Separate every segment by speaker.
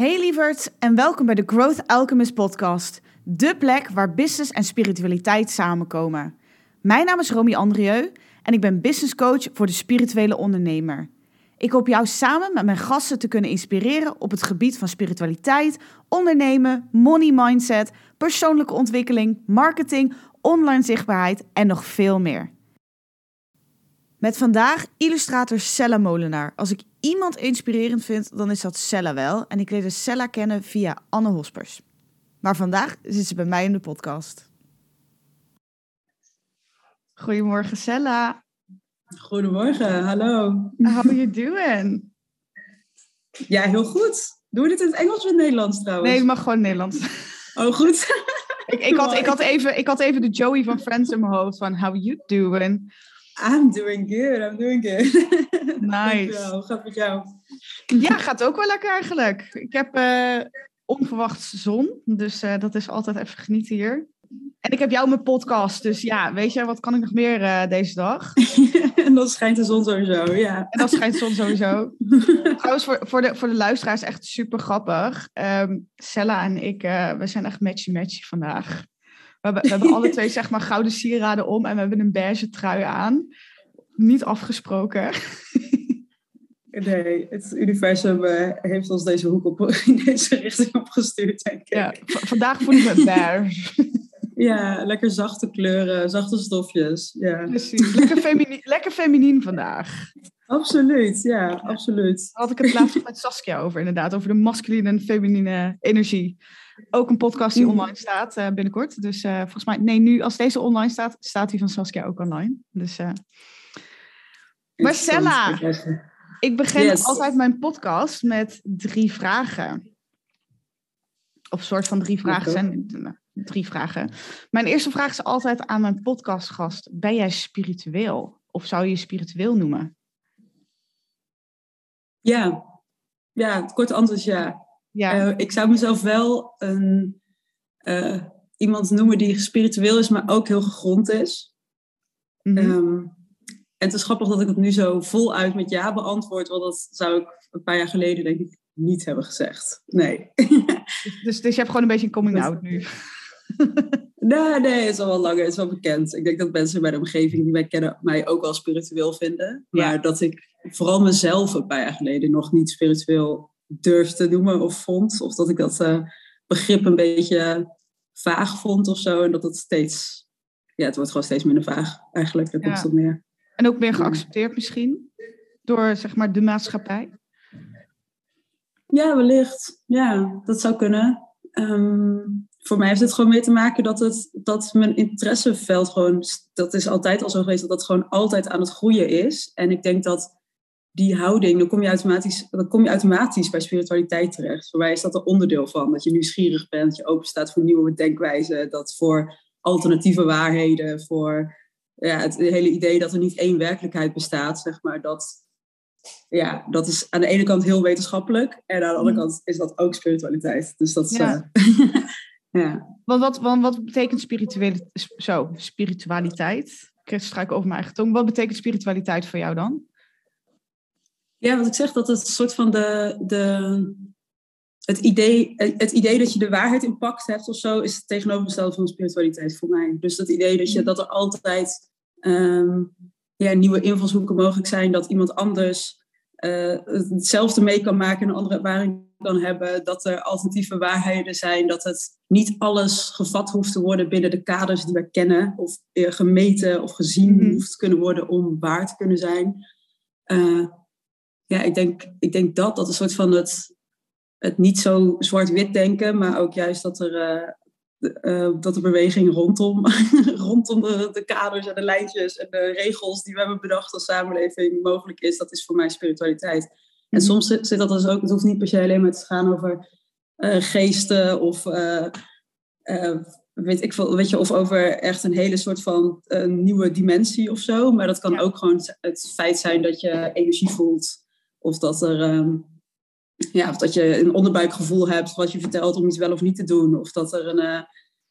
Speaker 1: Hey lieverd en welkom bij de Growth Alchemist podcast. De plek waar business en spiritualiteit samenkomen. Mijn naam is Romy Andrieu en ik ben business coach voor de spirituele ondernemer. Ik hoop jou samen met mijn gasten te kunnen inspireren op het gebied van spiritualiteit, ondernemen, money mindset, persoonlijke ontwikkeling, marketing, online zichtbaarheid en nog veel meer. Met vandaag illustrator Sella Molenaar. Als ik iemand inspirerend vind, dan is dat Sella wel. En ik leerde Sella kennen via Anne Hospers. Maar vandaag zit ze bij mij in de podcast. Goedemorgen Sella.
Speaker 2: Goedemorgen, hallo.
Speaker 1: How are you doing?
Speaker 2: Ja, heel goed. Doe je dit in het Engels of in het Nederlands trouwens?
Speaker 1: Nee, ik mag gewoon Nederlands.
Speaker 2: Oh, goed.
Speaker 1: ik, ik, had, ik, had even, ik had even de Joey van Friends in mijn hoofd van how you doing?
Speaker 2: I'm doing good, I'm doing good.
Speaker 1: Nice.
Speaker 2: Hoe gaat met jou?
Speaker 1: Ja, gaat ook wel lekker eigenlijk. Ik heb uh, onverwacht zon, dus uh, dat is altijd even genieten hier. En ik heb jou mijn podcast, dus ja, weet je, wat kan ik nog meer uh, deze dag?
Speaker 2: en dan schijnt de zon sowieso, ja.
Speaker 1: En dan schijnt de zon sowieso. Trouwens, voor, voor, de, voor de luisteraars echt super grappig. Um, Sella en ik, we zijn echt matchy-matchy vandaag. We hebben, we hebben alle twee zeg maar gouden sieraden om en we hebben een beige trui aan. Niet afgesproken.
Speaker 2: Nee, het universum uh, heeft ons deze hoek op, in deze richting opgestuurd, denk ik.
Speaker 1: Ja, vandaag voel ik me beige.
Speaker 2: ja, lekker zachte kleuren, zachte stofjes. Ja.
Speaker 1: Precies, lekker, femini lekker feminien vandaag.
Speaker 2: Absoluut, ja, absoluut.
Speaker 1: Daar had ik het laatst met Saskia over, inderdaad. Over de masculine en feminine energie. Ook een podcast die online staat uh, binnenkort. Dus uh, volgens mij, nee, nu als deze online staat, staat die van Saskia ook online. Dus, uh... Marcella, ik begin yes. altijd mijn podcast met drie vragen. Of soort van drie vragen zijn drie vragen. Mijn eerste vraag is altijd aan mijn podcastgast: Ben jij spiritueel? Of zou je je spiritueel noemen?
Speaker 2: Ja, ja, het korte antwoord is ja.
Speaker 1: ja.
Speaker 2: Uh, ik zou mezelf wel een, uh, iemand noemen die spiritueel is, maar ook heel gegrond is. Mm -hmm. um, en het is grappig dat ik het nu zo voluit met ja beantwoord, want dat zou ik een paar jaar geleden denk ik niet hebben gezegd. Nee.
Speaker 1: dus, dus je hebt gewoon een beetje een coming out nu?
Speaker 2: nee, nee, het is al wel langer, het is wel bekend. Ik denk dat mensen bij de omgeving die mij kennen mij ook wel spiritueel vinden. Maar ja. dat ik vooral mezelf een paar jaar geleden nog niet spiritueel durfde noemen of vond. Of dat ik dat uh, begrip een beetje vaag vond of zo. En dat het steeds, ja, het wordt gewoon steeds minder vaag eigenlijk. Daar komt
Speaker 1: ja.
Speaker 2: het meer.
Speaker 1: En ook meer geaccepteerd misschien door zeg maar de maatschappij?
Speaker 2: Ja, wellicht. Ja, dat zou kunnen. Um, voor mij heeft het gewoon mee te maken dat, het, dat mijn interesseveld gewoon, dat is altijd al zo geweest, dat dat gewoon altijd aan het groeien is. En ik denk dat die houding, dan kom je automatisch, dan kom je automatisch bij spiritualiteit terecht. Voor mij is dat een onderdeel van, dat je nieuwsgierig bent, dat je open staat voor nieuwe denkwijzen, dat voor alternatieve waarheden, voor ja, het hele idee dat er niet één werkelijkheid bestaat, zeg maar, dat, ja, dat is aan de ene kant heel wetenschappelijk en aan de andere kant is dat ook spiritualiteit. Dus dat is,
Speaker 1: ja.
Speaker 2: Uh, ja.
Speaker 1: Want wat, wat, wat betekent spirituele, zo, spiritualiteit? Ik struik over mijn eigen tong. Wat betekent spiritualiteit voor jou dan?
Speaker 2: Ja, wat ik zeg, dat het een soort van de, de, het, idee, het idee dat je de waarheid in pacht hebt of zo, is het tegenovergestelde van spiritualiteit voor mij. Dus dat idee dat, je, dat er altijd um, ja, nieuwe invalshoeken mogelijk zijn, dat iemand anders uh, hetzelfde mee kan maken en een andere ervaring kan hebben, dat er alternatieve waarheden zijn, dat het niet alles gevat hoeft te worden binnen de kaders die we kennen, of gemeten of gezien mm-hmm. hoeft te kunnen worden om waar te kunnen zijn. Uh, ja, ik denk, ik denk dat, dat een soort van het, het niet zo zwart-wit denken, maar ook juist dat er, de, uh, dat de beweging rondom, rondom de, de, kaders en de lijntjes en de regels die we hebben bedacht als samenleving mogelijk is, dat is voor mij spiritualiteit. En mm-hmm. soms zit, zit dat dus ook, het hoeft niet per se alleen maar te gaan over uh, geesten of weet ik veel, weet je, of over echt een hele soort van nieuwe dimensie of zo. Maar dat kan ja. ook gewoon het feit zijn dat je energie voelt of dat er. Um, ja, of dat je een onderbuikgevoel hebt wat je vertelt om iets wel of niet te doen. Of dat, er een, uh,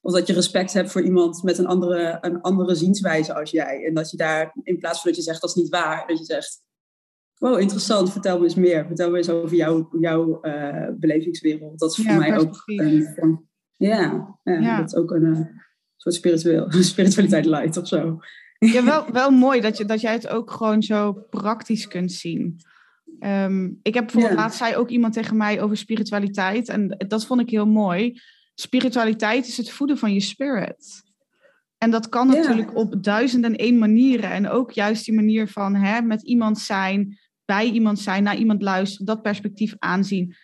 Speaker 2: of dat je respect hebt voor iemand met een andere, een andere zienswijze als jij. En dat je daar, in plaats van dat je zegt dat is niet waar, dat je zegt wow, interessant, vertel me eens meer. Vertel me eens over jouw, jouw uh, belevingswereld. Dat is voor mij ook een ja, ja, dat is ook een uh, soort spiritueel, spiritualiteit light of zo.
Speaker 1: Ja, wel, wel mooi dat, je, dat jij het ook gewoon zo praktisch kunt zien. Um, ik heb bijvoorbeeld laatst zei ook iemand tegen mij over spiritualiteit. En dat vond ik heel mooi. Spiritualiteit is het voeden van je spirit. En dat kan natuurlijk op duizend en één manieren. En ook juist die manier van hè, met iemand zijn, bij iemand zijn, naar iemand luisteren, dat perspectief aanzien.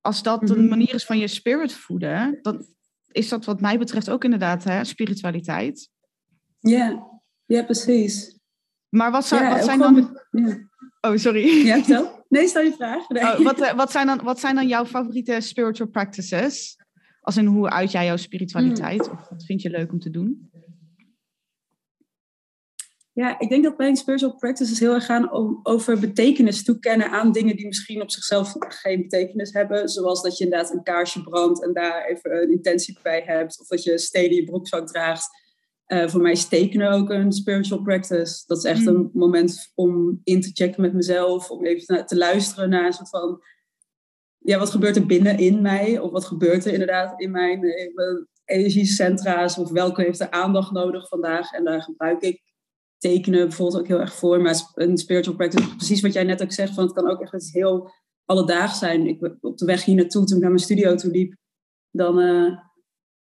Speaker 1: Als dat mm een manier is van je spirit voeden, dan is dat wat mij betreft ook inderdaad hè, spiritualiteit.
Speaker 2: Ja, ja precies.
Speaker 1: Maar wat, zou, wat zijn dan... Oh, sorry.
Speaker 2: Ja, vertel. Nee, stel je vraag.
Speaker 1: Oh, wat, eh, wat, zijn dan, wat zijn dan jouw favoriete spiritual practices? Als in hoe uit jij jouw spiritualiteit? Hmm. Of wat vind je leuk om te doen?
Speaker 2: Ja, ik denk dat mijn spiritual practices heel erg gaan over betekenis toekennen aan dingen die misschien op zichzelf geen betekenis hebben. Zoals dat je inderdaad een kaarsje brandt en daar even een intentie bij hebt. Of dat je steden in je broekzak draagt. Uh, voor mij is tekenen ook een spiritual practice. Dat is echt hmm. een moment om in te checken met mezelf. Om even te luisteren naar een soort van... Ja, wat gebeurt er binnenin mij? Of wat gebeurt er inderdaad in mijn, in mijn energiecentra's? Of welke heeft er aandacht nodig vandaag? En daar gebruik ik tekenen bijvoorbeeld ook heel erg voor. Maar een spiritual practice, precies wat jij net ook zegt, van het kan ook echt iets heel alledaags zijn. Ik, op de weg hier naartoe, toen ik naar mijn studio toe liep, dan uh,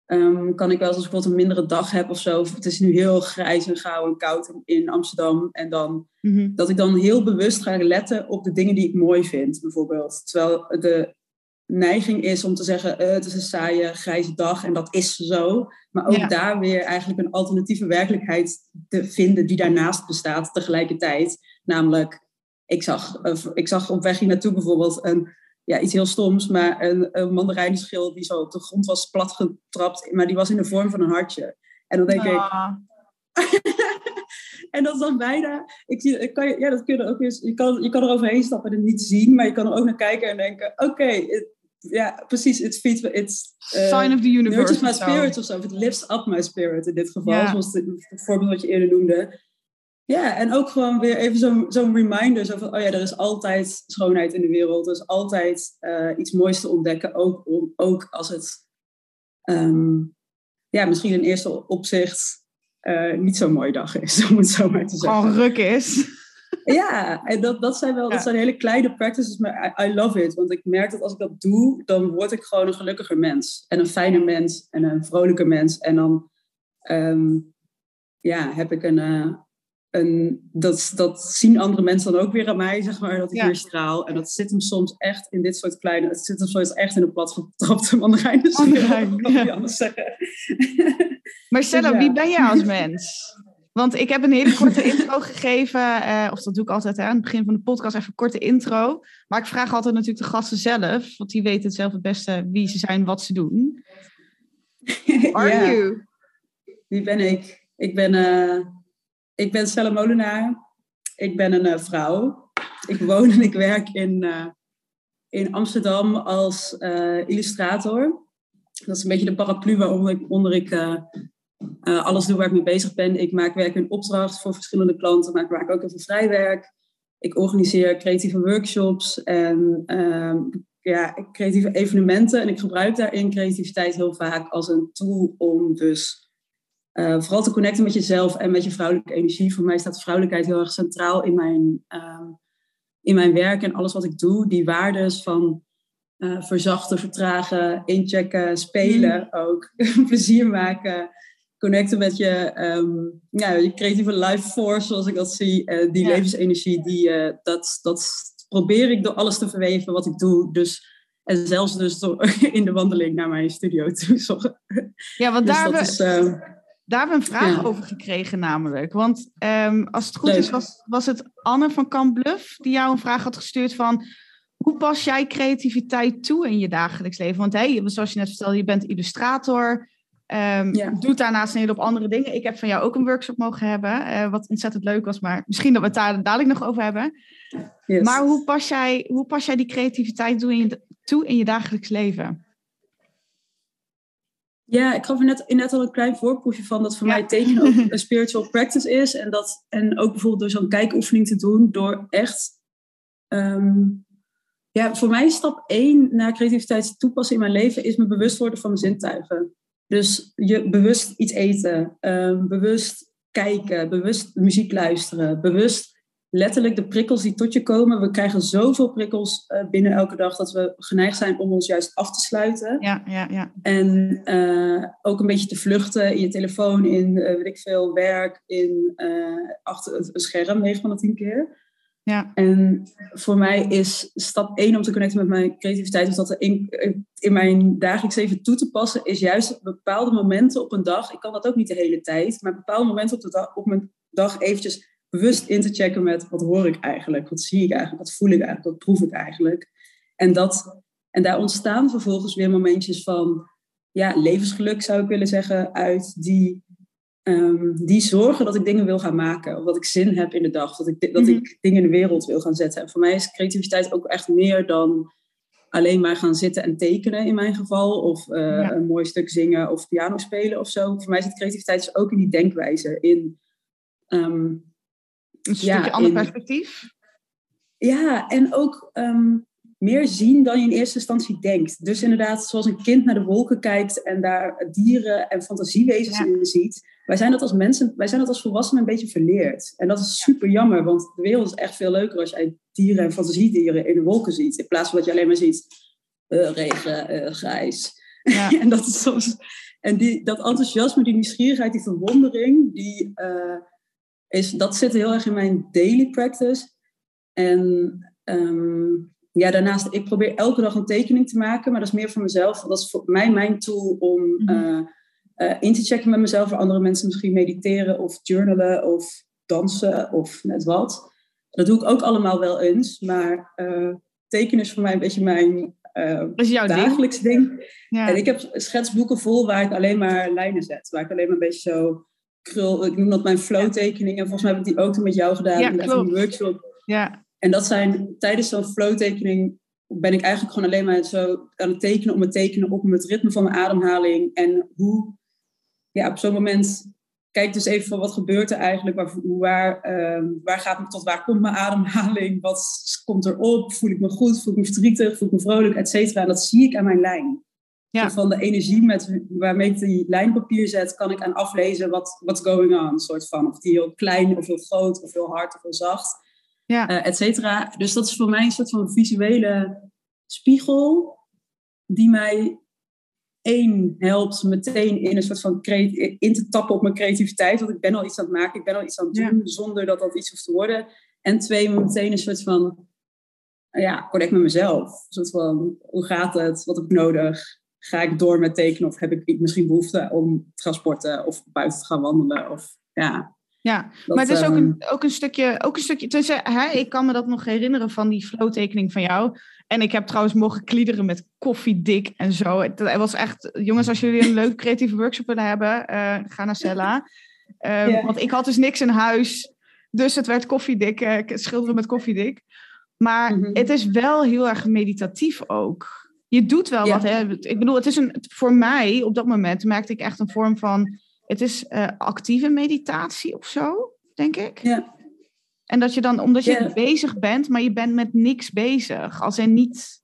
Speaker 2: um, kan ik wel eens als ik bijvoorbeeld een mindere dag heb of zo. Of het is nu heel grijs en gauw en koud in Amsterdam. En dan, mhm. dat ik dan heel bewust ga letten op de dingen die ik mooi vind, bijvoorbeeld. Terwijl de neiging is om te zeggen, uh, het is een saaie, grijze dag en dat is zo. Maar ook daar weer eigenlijk een alternatieve werkelijkheid te vinden die daarnaast bestaat tegelijkertijd. Namelijk, ik zag, uh, ik zag op weg hier naartoe bijvoorbeeld een, ja, iets heel stoms, maar een, een mandarijnenschil die zo op de grond was platgetrapt, maar die was in de vorm van een hartje. En dan denk ik... Ah. En dat is dan bijna. Ik zie, kan je, ja, dat kun je ook eens. Je kan, je kan er overheen stappen en het niet zien, maar je kan er ook naar kijken en denken: oké, ja, precies. It feeds, it's,
Speaker 1: uh, Sign of the universe.
Speaker 2: my spirit of zo. It lifts up my spirit in dit geval. Zoals het, voorbeeld wat je eerder noemde. Ja, en ook gewoon weer even zo'n zo'n reminder. Zo van, oh ja, er is altijd schoonheid in de wereld. Er is altijd uh, iets moois te ontdekken. Ook, om, ook als het um, ja, misschien in eerste opzicht uh, niet zo'n mooie dag is. Om het zo maar te zeggen.
Speaker 1: Gewoon ruk is.
Speaker 2: Ja, en dat, dat zijn wel dat zijn hele kleine practices, maar I, I, love it. Want ik merk dat als ik dat doe, dan word ik gewoon een gelukkiger mens. En een fijner mens en een vrolijker mens. En dan um, ja, heb ik een, uh, een dat, dat zien andere mensen dan ook weer aan mij, zeg maar, dat ik weer straal. En dat zit hem soms echt in dit soort kleine, het zit hem soms echt in een platgetrapte mandarijn. Mandarijn, kan ja. anders zeggen.
Speaker 1: Marcella, ja. wie ben jij als mens? Want ik heb een hele korte intro gegeven, uh, of dat doe ik altijd hè, aan het begin van de podcast, even een korte intro. Maar ik vraag altijd natuurlijk de gasten zelf, want die weten het zelf het beste wie ze zijn, wat ze doen. Are ja. you?
Speaker 2: Wie ben ik? Ik ben, uh, ik ben Stella Molenaar. Ik ben een uh, vrouw. Ik woon en ik werk in, in Amsterdam als illustrator. Dat is een beetje de paraplu waaronder ik, onder ik alles doe waar ik mee bezig ben. Ik maak werk in opdracht voor verschillende klanten, maar ik maak ook even vrijwerk. Ik organiseer creatieve workshops en uh, ja, creatieve evenementen. En ik gebruik daarin creativiteit heel vaak als een tool om dus uh, vooral te connecten met jezelf en met je vrouwelijke energie. Voor mij staat vrouwelijkheid heel erg centraal in mijn, ehm, in mijn werk en alles wat ik doe. Die waardes van uh, verzachten, vertragen, inchecken, spelen mm. ook, plezier maken connecten met je, um, ja, je creatieve life force, zoals ik dat zie. Uh, die levensenergie, die, dat, dat probeer ik door alles te verweven wat ik doe. Dus, en zelfs dus door, in de wandeling naar mijn studio toe.
Speaker 1: Ja, want dus daar, is, uh, daar hebben we een vraag over gekregen namelijk. Want um, als het goed Leuk. is, was, was het Anne van Kamp Bluff die jou een vraag had gestuurd van... Hoe pas jij creativiteit toe in je dagelijks leven? Want hey, zoals je net vertelde, je bent illustrator... Um, ja. Doet daarnaast een hele hoop andere dingen. Ik heb van jou ook een workshop mogen hebben, uh, wat ontzettend leuk was, maar misschien dat we het daar dadelijk nog over hebben. Yes. Maar hoe pas, jij, hoe pas jij die creativiteit toe in je, toe in je dagelijks leven?
Speaker 2: Ja, ik gaf er net, net al een klein voorproefje van dat voor ja. mij tekenen ook een spiritual practice is. En, dat, en ook bijvoorbeeld door zo'n kijkoefening te doen, door echt ehm, ja, voor mij stap één naar creativiteit toepassen in mijn leven is me bewust worden van mijn zintuigen. Dus je bewust iets eten, ehm, bewust kijken, bewust muziek luisteren, bewust letterlijk de prikkels die tot je komen. We krijgen zoveel prikkels uh, binnen elke dag dat we geneigd zijn om ons juist af te sluiten.
Speaker 1: Ja, ja, ja.
Speaker 2: En uh, ook een beetje te vluchten in je telefoon, in uh, weet ik veel, werk, in achter het scherm 9 van de 10 keer.
Speaker 1: Ja.
Speaker 2: En voor mij is stap 1 om te connecten met mijn creativiteit, of dat in, in mijn dagelijks leven toe te passen, is juist bepaalde momenten op een dag. Ik kan dat ook niet de hele tijd, maar bepaalde momenten op, de dag, op mijn dag eventjes bewust in te checken met wat hoor ik eigenlijk, wat zie ik eigenlijk, wat voel ik eigenlijk, wat proef ik eigenlijk. En, dat, en daar ontstaan vervolgens weer momentjes van ja, levensgeluk zou ik willen zeggen, uit die, um, die zorgen dat ik dingen wil gaan maken. Of dat ik zin heb in de dag, dat ik, dat mm -hmm. ik dingen in de wereld wil gaan zetten. En voor mij is creativiteit ook echt meer dan alleen maar gaan zitten en tekenen in mijn geval. Of uh, ja. een mooi stuk zingen of piano spelen of zo. Voor mij zit creativiteit dus ook in die denkwijze. In um,
Speaker 1: een stukje ja, ander in, perspectief?
Speaker 2: Ja, en ook um, meer zien dan je in eerste instantie denkt. Dus inderdaad, zoals een kind naar de wolken kijkt en daar dieren en fantasiewezens ja. in ziet. Wij zijn dat als mensen, wij zijn dat als volwassenen een beetje verleerd. En dat is super jammer, want de wereld is echt veel leuker als jij dieren en fantasiedieren in de wolken ziet. In plaats van dat je alleen maar ziet uh, regen, uh, grijs. Ja. en dat is soms. En die, dat enthousiasme, die nieuwsgierigheid, die verwondering, die. Uh, is, dat zit heel erg in mijn daily practice. En um, ja, daarnaast, ik probeer elke dag een tekening te maken, maar dat is meer voor mezelf. Dat is voor mij mijn tool om mm -hmm. uh, uh, in te checken met mezelf, waar andere mensen misschien mediteren of journalen of dansen of net wat. Dat doe ik ook allemaal wel eens, maar uh, tekenen is voor mij een beetje mijn
Speaker 1: is jouw
Speaker 2: dagelijks ding. ding. Ja. En ik heb schetsboeken vol waar ik alleen maar lijnen zet, waar ik alleen maar een beetje zo krul, ik noem dat mijn flow-tekeningen. Volgens mij heb ik die ook toen met jou gedaan
Speaker 1: ja,
Speaker 2: in die workshop.
Speaker 1: Ja.
Speaker 2: En dat zijn tijdens zo'n flow-tekening ben ik eigenlijk gewoon alleen maar zo aan het tekenen om het tekenen op het ritme van mijn ademhaling. En hoe, ja, op zo'n moment kijk dus even van wat gebeurt er eigenlijk, waar, waar, uh, waar gaat tot waar komt mijn ademhaling, wat komt erop, voel ik me goed, voel ik me verdrietig, voel ik me vrolijk, et cetera. En dat zie ik aan mijn lijn.
Speaker 1: Ja.
Speaker 2: Van de energie met, waarmee ik die lijnpapier zet, kan ik aan aflezen wat what's going on, soort van. Of die heel klein of heel groot of heel hard of heel zacht,
Speaker 1: ja.
Speaker 2: uh, et cetera. Dus dat is voor mij een soort van visuele spiegel die mij één helpt meteen in een soort van in te tappen op mijn creativiteit. Want ik ben al iets aan het maken, ik ben al iets aan het doen, ja. zonder dat dat iets hoeft te worden. En twee, meteen een soort van ja, connect met mezelf. Een soort van, hoe gaat het? Wat heb ik nodig? Ga ik door met tekenen of heb ik misschien behoefte om te gaan sporten of buiten te gaan wandelen? Of, ja,
Speaker 1: ja, dat, maar het is ook een, ook een stukje, ook een stukje tussen, hè, ik kan me dat nog herinneren van die flowtekening van jou. En ik heb trouwens mogen kliederen met koffiedik en zo. Het, het, was echt, jongens, als jullie een leuke creatieve workshop willen hebben, uh, ga naar Cella. Uh, yeah. Want ik had dus niks in huis, dus het werd koffiedik, uh, schilderen met koffiedik. Maar mm -hmm. het is wel heel erg meditatief ook je doet wel ja. wat. Hè? Ik bedoel, het is een, voor mij op dat moment merkte ik echt een vorm van. Het is uh, actieve meditatie of zo, denk ik.
Speaker 2: Ja.
Speaker 1: En dat je dan, omdat je ja. bezig bent, maar je bent met niks bezig. Als er niet.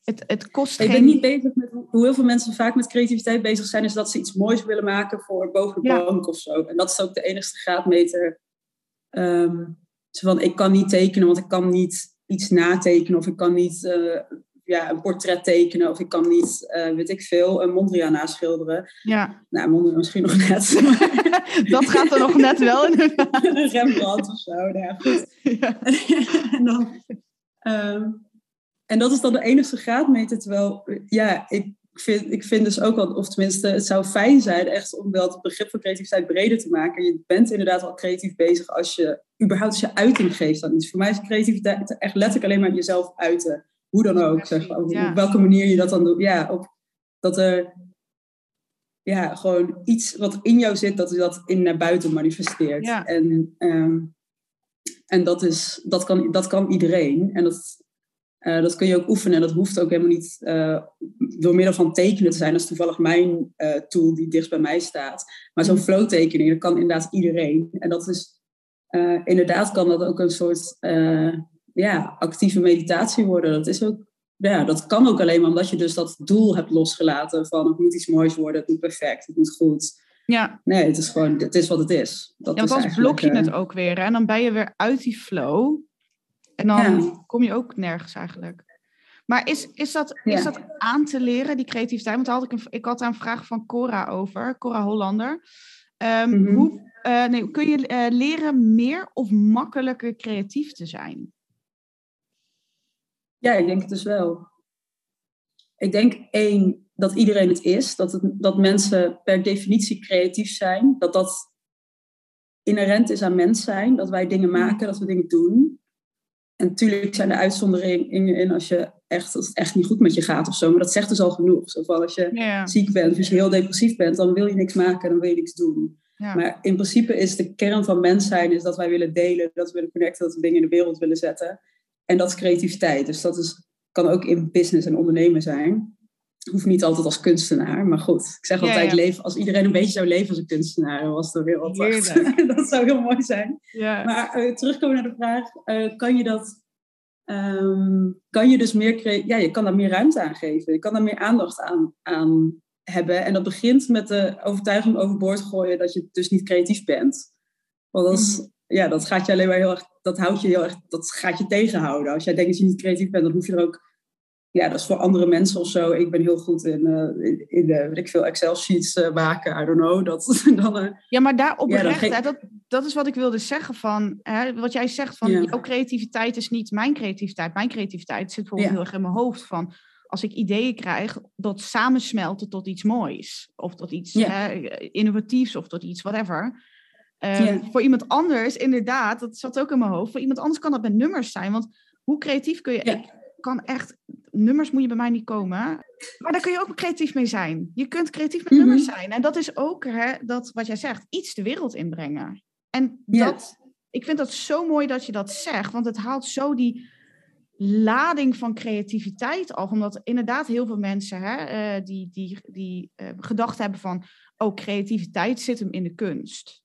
Speaker 1: Het, het kost
Speaker 2: ik
Speaker 1: geen.
Speaker 2: ben niet bezig met hoe heel veel mensen vaak met creativiteit bezig zijn, is dat ze iets moois willen maken voor boven de
Speaker 1: Ja.
Speaker 2: bank of zo. En dat is ook de enigste graadmeter. Um, zo van, ik kan niet tekenen, want ik kan niet iets natekenen of ik kan niet uh, ja, een portret tekenen of ik kan niet, uh, weet ik veel, een Mondriaan naschilderen.
Speaker 1: Ja.
Speaker 2: Nou, Mondriaan misschien nog net.
Speaker 1: dat gaat er nog net wel in.
Speaker 2: een Rembrandt of zo, nou ja, goed.
Speaker 1: Ja.
Speaker 2: en, dan, um, en dat is dan de enige graadmeter, terwijl, ja, ik vind, ik vind dus ook wel, of tenminste, het zou fijn zijn echt om wel het begrip van creativiteit breder te maken. Je bent inderdaad al creatief bezig als je überhaupt als je uiting geeft aan iets. Voor mij is creativiteit echt letterlijk alleen maar jezelf uiten hoe dan ook, zeg maar. Op
Speaker 1: Ja.
Speaker 2: welke manier je dat dan doet. Ja, op, dat er ja, gewoon iets wat in jou zit, dat je dat in naar buiten manifesteert.
Speaker 1: Ja.
Speaker 2: En, ehm, en dat, is, dat, kan, dat kan iedereen. En dat, eh, dat kun je ook oefenen. En dat hoeft ook helemaal niet eh, door middel van tekenen te zijn. Dat is toevallig mijn eh, tool die dichtst bij mij staat. Maar zo'n
Speaker 1: Mm.
Speaker 2: flow tekening, dat kan inderdaad iedereen. En dat is, inderdaad kan dat ook een soort... eh, ja, actieve meditatie worden. Dat, is ook, ja, dat kan ook alleen maar omdat je dus dat doel hebt losgelaten van het moet iets moois worden, het moet perfect, het moet goed.
Speaker 1: Ja.
Speaker 2: Nee, het is gewoon, het is wat het is. Dat
Speaker 1: ja, want anders blok je
Speaker 2: eigenlijk,
Speaker 1: het ook weer. hè, En dan ben je weer uit die flow. En dan
Speaker 2: Ja.
Speaker 1: kom je ook nergens eigenlijk. Maar is, is, dat, is dat aan te leren, die creativiteit? Want had ik, een, ik had daar een vraag van Cora over, Cora Hollander. Ehm,
Speaker 2: Mhm.
Speaker 1: hoe, eh, nee, kun je eh, leren meer of makkelijker creatief te zijn?
Speaker 2: Ja, ik denk het dus wel. Ik denk één, dat iedereen het is. Dat, het, dat mensen per definitie creatief zijn. Dat dat inherent is aan mens zijn. Dat wij dingen maken, dat we dingen doen. En natuurlijk zijn er uitzonderingen in als, je echt, als het echt niet goed met je gaat of zo. Maar dat zegt dus al genoeg. Zo van als je
Speaker 1: Ja.
Speaker 2: ziek bent of als je heel depressief bent, dan wil je niks maken, dan wil je niks doen.
Speaker 1: ja.
Speaker 2: Maar in principe is de kern van mens zijn is dat wij willen delen, dat we willen connecten, dat we dingen in de wereld willen zetten. En dat is creativiteit. Dus dat is, kan ook in business en ondernemen zijn. Hoeft niet altijd als kunstenaar, maar goed. Ik zeg altijd,
Speaker 1: ja.
Speaker 2: leven, als iedereen een beetje zou leven als een kunstenaar, dan was de wereld echt-
Speaker 1: Heerlijk.
Speaker 2: dat zou heel mooi zijn.
Speaker 1: ja.
Speaker 2: Maar eh, terugkomen naar de vraag, eh, kan je dat, ehm, kan je dus meer, ja, je kan daar meer ruimte aan geven. Je kan daar meer aandacht aan, aan hebben. En dat begint met de overtuiging overboord gooien dat je dus niet creatief bent. Want dat, is, ja, dat gaat je alleen maar heel erg, dat houdt je heel erg, dat gaat je tegenhouden. Als jij denkt dat je niet creatief bent, dan hoef je er ook, ja, dat is voor andere mensen of zo. Ik ben heel goed in, eh, in, in de, weet ik veel, Excel-sheets eh, maken, I don't know. Dat, dan, eh,
Speaker 1: Ja, maar daar
Speaker 2: Ja,
Speaker 1: oprecht, hè, dat, dat is wat ik wilde zeggen van, hè, wat jij zegt van,
Speaker 2: Ja.
Speaker 1: jouw creativiteit is niet mijn creativiteit. Mijn creativiteit zit bijvoorbeeld
Speaker 2: Ja.
Speaker 1: heel erg in mijn hoofd van, als ik ideeën krijg, dat samensmelten tot iets moois. Of tot iets
Speaker 2: Ja.
Speaker 1: hè, innovatiefs of tot iets whatever. Eh,
Speaker 2: Ja.
Speaker 1: Voor iemand anders, inderdaad, dat zat ook in mijn hoofd, voor iemand anders kan dat met nummers zijn. Want hoe creatief kun je,
Speaker 2: Ja.
Speaker 1: ik kan echt, nummers moet je bij mij niet komen. Maar daar kun je ook creatief mee zijn. Je kunt creatief met
Speaker 2: Mhm.
Speaker 1: nummers zijn. En dat is ook hè, dat, wat jij zegt, iets de wereld inbrengen. En
Speaker 2: Ja.
Speaker 1: dat, ik vind dat zo mooi dat je dat zegt, want het haalt zo die lading van creativiteit af. Omdat inderdaad heel veel mensen hè, eh, die, die, die eh, gedacht hebben van, oh, creativiteit zit hem in de kunst.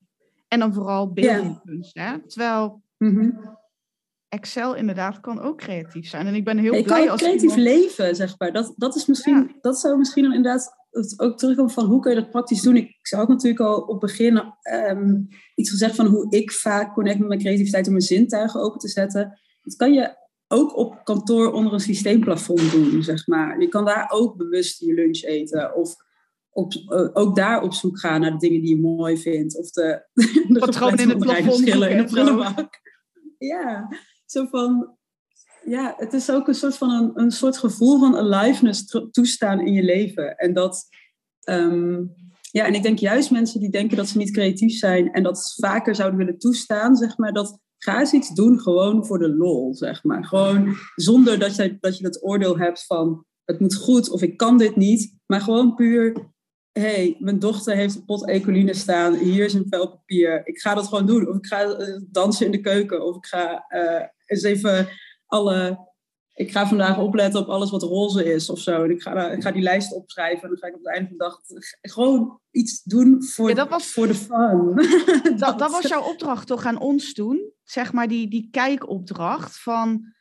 Speaker 1: En dan vooral beeldende kunst. Hè? Terwijl
Speaker 2: mhm.
Speaker 1: Excel inderdaad kan ook creatief zijn. En ik ben heel
Speaker 2: Ja, je
Speaker 1: blij
Speaker 2: kan ook
Speaker 1: als
Speaker 2: creatief
Speaker 1: iemand-
Speaker 2: leven, zeg maar. Dat, dat, is misschien, dat zou misschien inderdaad ook terugkomen van hoe kun je dat praktisch doen. Ik, ik had natuurlijk al op het begin ehm, iets gezegd van hoe ik vaak connect met mijn creativiteit om mijn zintuigen open te zetten. Dat kan je ook op kantoor onder een systeemplafond doen, zeg maar. Je kan daar ook bewust je lunch eten of op, eh, ook daar op zoek gaan naar de dingen die je mooi vindt. Of de, de
Speaker 1: Patronen in het plafond
Speaker 2: in de prullenbak. Ja, zo van ja, het is ook een soort van een, een soort gevoel van aliveness toestaan in je leven. En dat, ehm, ja, en ik denk juist mensen die denken dat ze niet creatief zijn en dat vaker zouden willen toestaan, zeg maar, dat ga eens iets doen gewoon voor de lol, zeg maar. Gewoon zonder dat je, dat je het oordeel hebt van het moet goed of ik kan dit niet, maar gewoon puur. Hey, mijn dochter heeft een pot ecoline staan. Hier is een vel papier. Ik ga dat gewoon doen. Of ik ga eh, dansen in de keuken. Of ik ga eh, eens even alle. Ik ga vandaag opletten op alles wat roze is of zo. En ik ga, ik ga die lijst opschrijven. En dan ga ik op het einde van de dag gewoon iets doen voor,
Speaker 1: Ja, dat was-
Speaker 2: voor de fun.
Speaker 1: Dat, dat was jouw opdracht toch aan ons toen? Zeg maar die, die kijkopdracht van...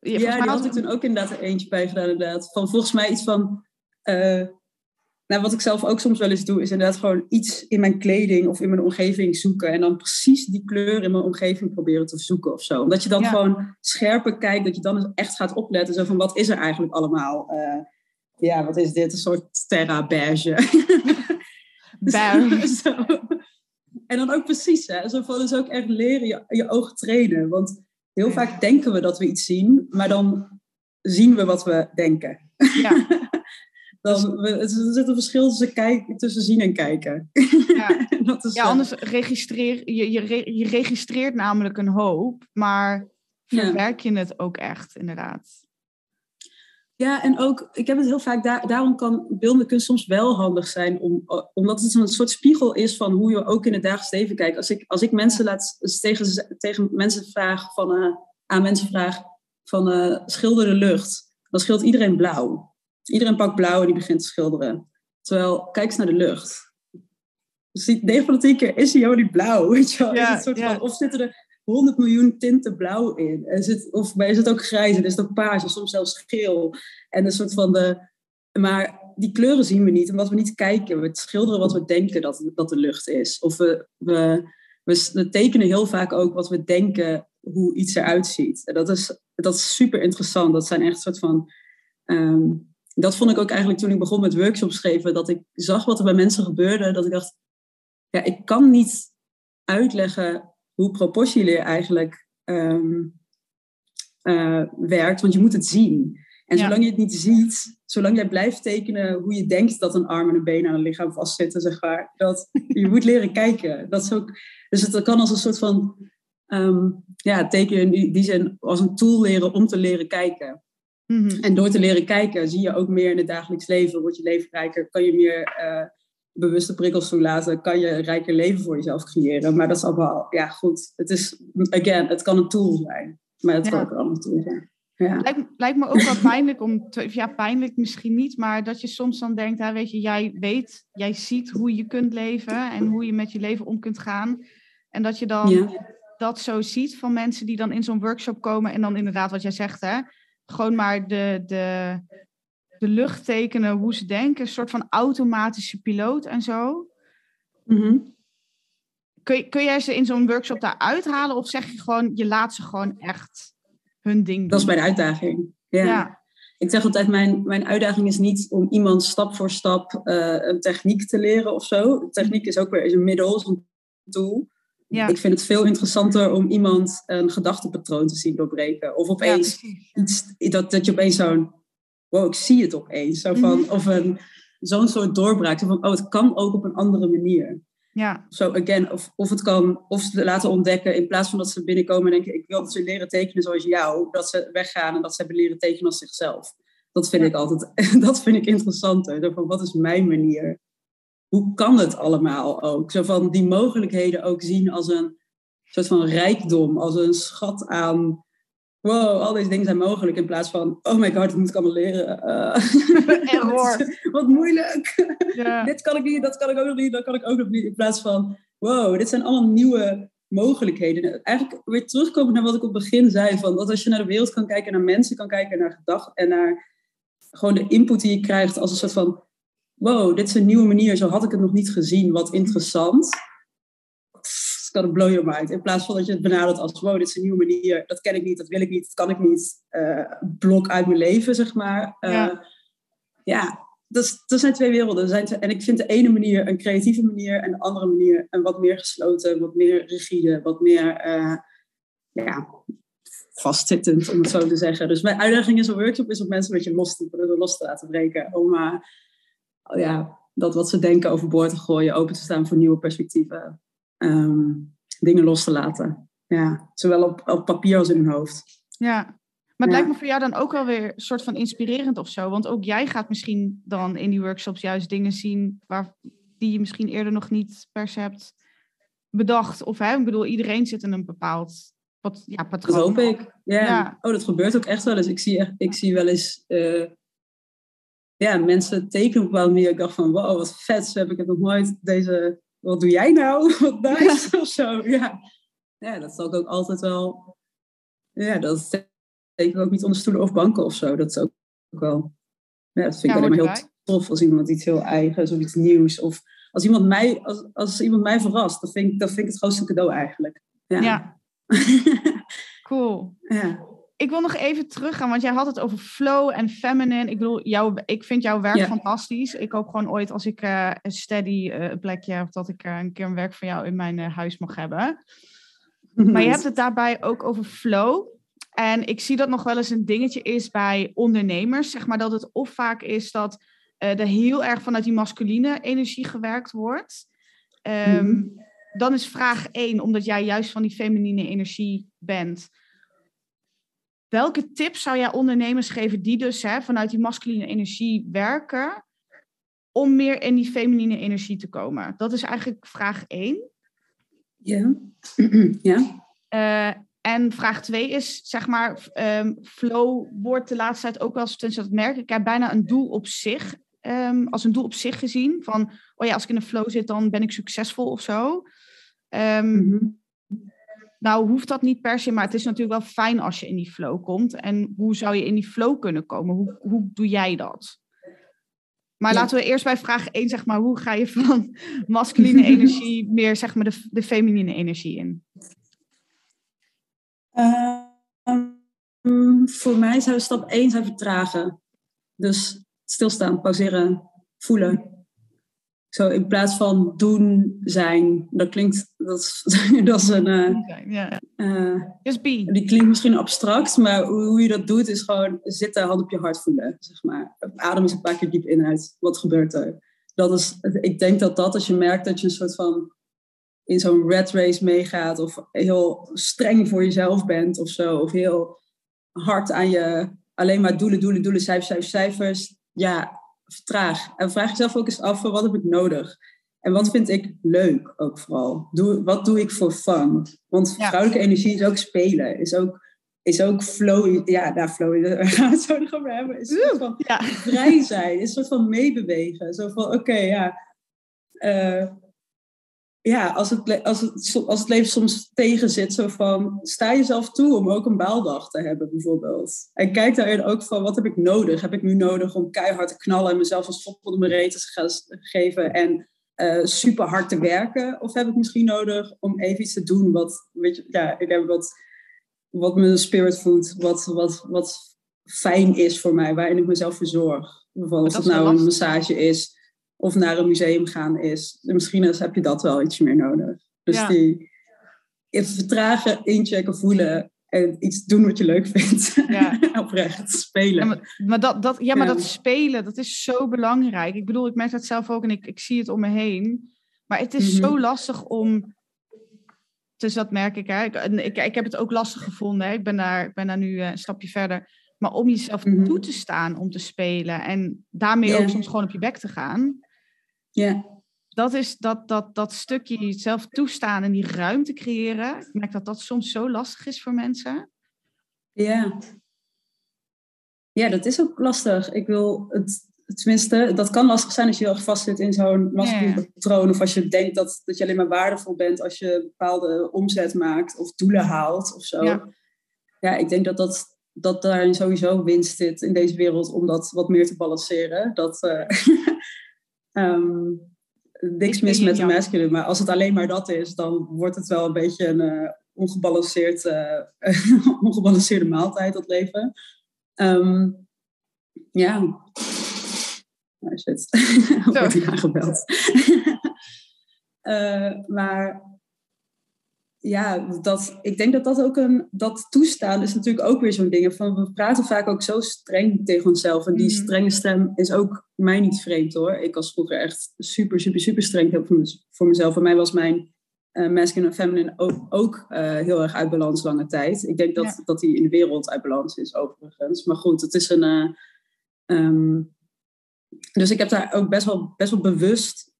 Speaker 1: Ja,
Speaker 2: Ja,
Speaker 1: mij
Speaker 2: die
Speaker 1: had
Speaker 2: had ik toen ook inderdaad er eentje bij gedaan, inderdaad. Van volgens mij iets van... eh, nou, wat ik zelf ook soms wel eens doe, is inderdaad gewoon iets in mijn kleding of in mijn omgeving zoeken. En dan precies die kleur in mijn omgeving proberen te zoeken of zo. Omdat je dan
Speaker 1: Ja.
Speaker 2: gewoon scherper kijkt, dat je dan echt gaat opletten. Zo van, wat is er eigenlijk allemaal? Eh, ja, wat is dit? Een soort terra beige.
Speaker 1: Beige.
Speaker 2: Zo. En dan ook precies, hè. Zo van, dus ook echt leren je, je oog trainen. Want heel
Speaker 1: Ja.
Speaker 2: vaak denken we dat we iets zien, maar dan zien we wat we denken.
Speaker 1: Ja,
Speaker 2: Dan, we, er zit een verschil tussen, kijk, tussen zien en kijken.
Speaker 1: ja.
Speaker 2: dat is,
Speaker 1: ja,
Speaker 2: eh,
Speaker 1: anders registreer je, je, re- je registreert namelijk een hoop, maar
Speaker 2: Ja.
Speaker 1: verwerk je het ook echt, inderdaad.
Speaker 2: Ja, en ook, ik heb het heel vaak, daar, daarom kan beeldende kunst soms wel handig zijn, om, omdat het een soort spiegel is van hoe je ook in het dagelijks leven kijkt. Als ik, als ik mensen laat, dus tegen, tegen mensen vraag van, eh, aan mensen vraag van eh, schilder de lucht, dan schildert iedereen blauw. Iedereen pakt blauw en die begint te schilderen. Terwijl, kijk eens naar de lucht. Dus die 9 van de 10 keer is die blauw, weet je wel.
Speaker 1: Ja,
Speaker 2: is het soort
Speaker 1: ja.
Speaker 2: van, of zitten er honderd miljoen tinten blauw in. Er zit, of bij is het ook grijs, er is ook paars, soms zelfs geel. En een soort van de... Maar die kleuren zien we niet, omdat we niet kijken. We schilderen wat we denken dat, dat de lucht is. Of we, we, we, tekenen heel vaak ook wat we denken hoe iets eruit ziet. En dat is, dat is super interessant. Dat zijn echt soort van... Ehm, dat vond ik ook eigenlijk toen ik begon met workshops geven. Dat ik zag wat er bij mensen gebeurde. Dat ik dacht, ja, ik kan niet uitleggen hoe proportieleer eigenlijk um, werkt. Want je moet het zien. En zolang je het niet ziet, zolang jij blijft tekenen hoe je denkt dat een arm en een been aan een lichaam vastzitten, zeg maar, dat je moet leren kijken. Dat is ook, dus het kan als een soort van um, ja, tekenen in die, die zin als een tool leren om te leren kijken. Mhm. En door te leren kijken zie je ook meer in het dagelijks leven, wordt je leven rijker, kan je meer uh, bewuste prikkels toelaten, kan je een rijker leven voor jezelf creëren. Maar dat is allemaal, ja goed, het is, again, het kan een tool zijn, maar het kan ook een andere tool zijn. Ja.
Speaker 1: Lijkt, lijkt, me ook wel pijnlijk om, te, ja, pijnlijk misschien niet, maar dat je soms dan denkt, hè, weet je, jij weet, jij ziet hoe je kunt leven en hoe je met je leven om kunt gaan. En dat je dan dat zo ziet van mensen die dan in zo'n workshop komen en dan inderdaad wat jij zegt, hè, gewoon maar de, de, de lucht tekenen, hoe ze denken, een soort van automatische piloot en zo. Mhm. kun, kun jij ze in zo'n workshop daar uithalen of zeg je gewoon, je laat ze gewoon echt hun ding doen.
Speaker 2: Dat is mijn uitdaging. Ja. Ik zeg altijd, mijn, mijn uitdaging is niet om iemand stap voor stap uh, een techniek te leren of zo. Techniek is ook weer een middel, een tool. Ja. Ik vind het veel interessanter om iemand een gedachtepatroon te zien doorbreken. Of opeens iets, dat, dat je opeens zo'n, wow, ik zie het opeens. Zo van, mhm. Of een, zo'n soort doorbraak. Zo van, oh, het kan ook op een andere manier. Ja. Zo, again, of, of het kan, of ze laten ontdekken, in plaats van dat ze binnenkomen en denken, ik wil dat ze leren tekenen zoals jou, dat ze weggaan en dat ze hebben leren tekenen als zichzelf. Dat vind ik altijd, dat vind ik interessanter. Van, wat is mijn manier? Hoe kan het allemaal ook? Zo van die mogelijkheden ook zien als een soort van rijkdom, als een schat aan wow, al deze dingen zijn mogelijk. In plaats van, oh my god, dat moet ik allemaal leren. Uh, wat moeilijk. Ja. dit kan ik niet, dat kan ik ook nog niet, dat kan ik ook nog niet. In plaats van, wow, dit zijn allemaal nieuwe mogelijkheden. Eigenlijk weer terugkomen naar wat ik op het begin zei. Van dat als je naar de wereld kan kijken, naar mensen kan kijken, naar gedachten en naar gewoon de input die je krijgt als een soort van, wow, dit is een nieuwe manier. Zo had ik het nog niet gezien. Wat interessant kan blow your mind. In plaats van dat je het benadert als, wow, dit is een nieuwe manier. Dat ken ik niet, dat wil ik niet, dat kan ik niet. Uh, blok uit mijn leven, zeg maar. Uh, ja. ja, dat, dat zijn twee werelden. Zijn en ik vind de ene manier een creatieve manier en de andere manier een wat meer gesloten, wat meer rigide, wat meer uh, ja, vastzittend, om het zo te zeggen. Dus mijn uitdaging in zo'n workshop is om mensen een beetje los te, los te laten breken. Om ja, dat wat ze denken overboord te gooien, open te staan voor nieuwe perspectieven. Ehm, dingen los te laten. Ja, zowel op, op papier als in hun hoofd.
Speaker 1: Ja, maar het lijkt me voor jou dan ook wel weer een soort van inspirerend of zo. Want ook jij gaat misschien dan in die workshops juist dingen zien waar, die je misschien eerder nog niet per se hebt bedacht. Of hè, ik bedoel, iedereen zit in een bepaald ja, patroon.
Speaker 2: Dat hoop ik. Ja. Oh, dat gebeurt ook echt wel eens. Ik zie, echt, ik zie wel eens uh, ja, mensen tekenen op een bepaalde manier. Ik dacht van, wow, wat vet. Heb ik het nog nooit deze wat doe jij nou? Wat nice of zo. Ja. ja, dat zal ik ook altijd wel. Ja, dat steek ik ook niet onder stoelen of banken of zo. Dat is ook, wel. Ja, dat vind ik alleen maar heel tof als iemand iets heel eigens of iets nieuws. Of als iemand mij, als, als iemand mij verrast, dat vind, ik, dat vind ik het grootste cadeau eigenlijk. Ja. ja.
Speaker 1: cool. Ja ik wil nog even teruggaan, want jij had het over flow en feminine. Ik bedoel, ik vind jouw werk fantastisch. Ik hoop gewoon ooit als ik uh, een steady uh, plekje heb, dat ik uh, een keer een werk van jou in mijn huis mag hebben. Maar je hebt het daarbij ook over flow. En ik zie dat nog wel eens een dingetje is bij ondernemers. Zeg maar dat het of vaak is dat er heel erg vanuit die masculine energie gewerkt wordt. Um, Dan is vraag één, omdat jij juist van die feminine energie bent Welke tips zou jij ondernemers geven die dus hè, vanuit die masculine energie werken, om meer in die feminine energie te komen? Dat is eigenlijk vraag één.
Speaker 2: Ja. ja.
Speaker 1: Uh, en vraag twee is, zeg maar, um, flow wordt de laatste tijd ook wel eens, dat merk ik, heb bijna een doel op zich, um, als een doel op zich gezien. Van, oh ja, als ik in een flow zit, dan ben ik succesvol of zo. Um, Nou, hoeft dat niet per se, maar het is natuurlijk wel fijn als je in die flow komt. En hoe zou je in die flow kunnen komen? Hoe, hoe doe jij dat? Maar laten we eerst bij vraag 1, zeg maar, hoe ga je van masculine energie meer, zeg maar, de, de feminine energie in?
Speaker 2: Um, voor mij zou stap 1 zijn vertragen. Dus stilstaan, pauzeren, voelen. Zo in plaats van doen, zijn. Dat klinkt, dat is, dat is een. Uh,
Speaker 1: Just be.
Speaker 2: Die klinkt misschien abstract, maar hoe, hoe, je dat doet is gewoon zitten, hand op je hart voelen. Zeg maar. Adem eens een paar keer diep in uit. Wat gebeurt er? Dat is, ik denk dat dat, als je merkt dat je een soort van in zo'n red race meegaat, of heel streng voor jezelf bent of zo, of heel hard aan je alleen maar doelen, doelen, doelen, cijfers, cijfers, cijfers. Ja, vertraag. En vraag jezelf ook eens af, wat heb ik nodig? En wat vind ik leuk ook vooral? Doe, wat doe ik voor fun? Want vrouwelijke energie is ook spelen. Is ook, is ook flow. Ja, nou, flow, daar gaan we het zo nog over hebben. Is een soort van ja. vrij zijn. Is een soort van meebewegen. Zo van, oké, ja... Uh, ja, als het, als, het, als het leven soms tegen zit, zo van, sta jezelf toe om ook een baaldag te hebben, bijvoorbeeld. En kijk daarin ook van, wat heb ik nodig? Heb ik nu nodig om keihard te knallen en mezelf een schop onder mijn reet te gaan geven en uh, super hard te werken? Of heb ik misschien nodig om even iets te doen wat, weet je, ja, ik heb wat, wat mijn spirit food, wat, wat, wat fijn is voor mij, waarin ik mezelf verzorg. Bijvoorbeeld of het nou een massage is, of naar een museum gaan is. Misschien heb je dat wel iets meer nodig. Dus die even vertragen, inchecken, voelen en iets doen wat je leuk vindt. Ja. Oprecht, spelen.
Speaker 1: Ja, maar, maar, dat, dat, ja, maar dat spelen, dat is zo belangrijk. Ik bedoel, ik merk dat zelf ook en ik, ik zie het om me heen. Maar het is zo mhm. lastig om... Dus dat merk ik. Hè. Ik, ik, ik heb het ook lastig gevonden. Hè. Ik, ben daar, ik ben daar nu eh, een stapje verder. Maar om jezelf mhm. toe te staan om te spelen en daarmee ook soms gewoon op je bek te gaan.
Speaker 2: Ja.
Speaker 1: Dat is dat, dat, dat stukje jezelf toestaan en die ruimte creëren. Ik merk dat dat soms zo lastig is voor mensen.
Speaker 2: Ja. Ja, dat is ook lastig. Ik wil het, tenminste, dat kan lastig zijn als je heel erg vast zit in zo'n masculin patroon. Of als je denkt dat, dat je alleen maar waardevol bent als je bepaalde omzet maakt of doelen haalt of zo. Ja, ja ik denk dat, dat, dat daar sowieso winst zit in deze wereld om dat wat meer te balanceren. Dat, uh, Um, niks mis met de masculine, maar als het alleen maar dat is, dan wordt het wel een beetje een uh, ongebalanceerd, uh, ongebalanceerde maaltijd, dat leven. Um, ja. Nou, shit. Wordt hij aangebeld. uh, maar ja, dat, ik denk dat dat ook een, dat toestaan is natuurlijk ook weer zo'n ding. Van, we praten vaak ook zo streng tegen onszelf. En die mhm. strenge stem is ook mij niet vreemd hoor. Ik was vroeger echt super, super, super streng voor mezelf. Voor mij was mijn uh, masculine en feminine ook, ook uh, heel erg uit balans lange tijd. Ik denk dat, dat die in de wereld uit balans is overigens. Maar goed, het is een... Uh, um, dus ik heb daar ook best wel, best wel bewust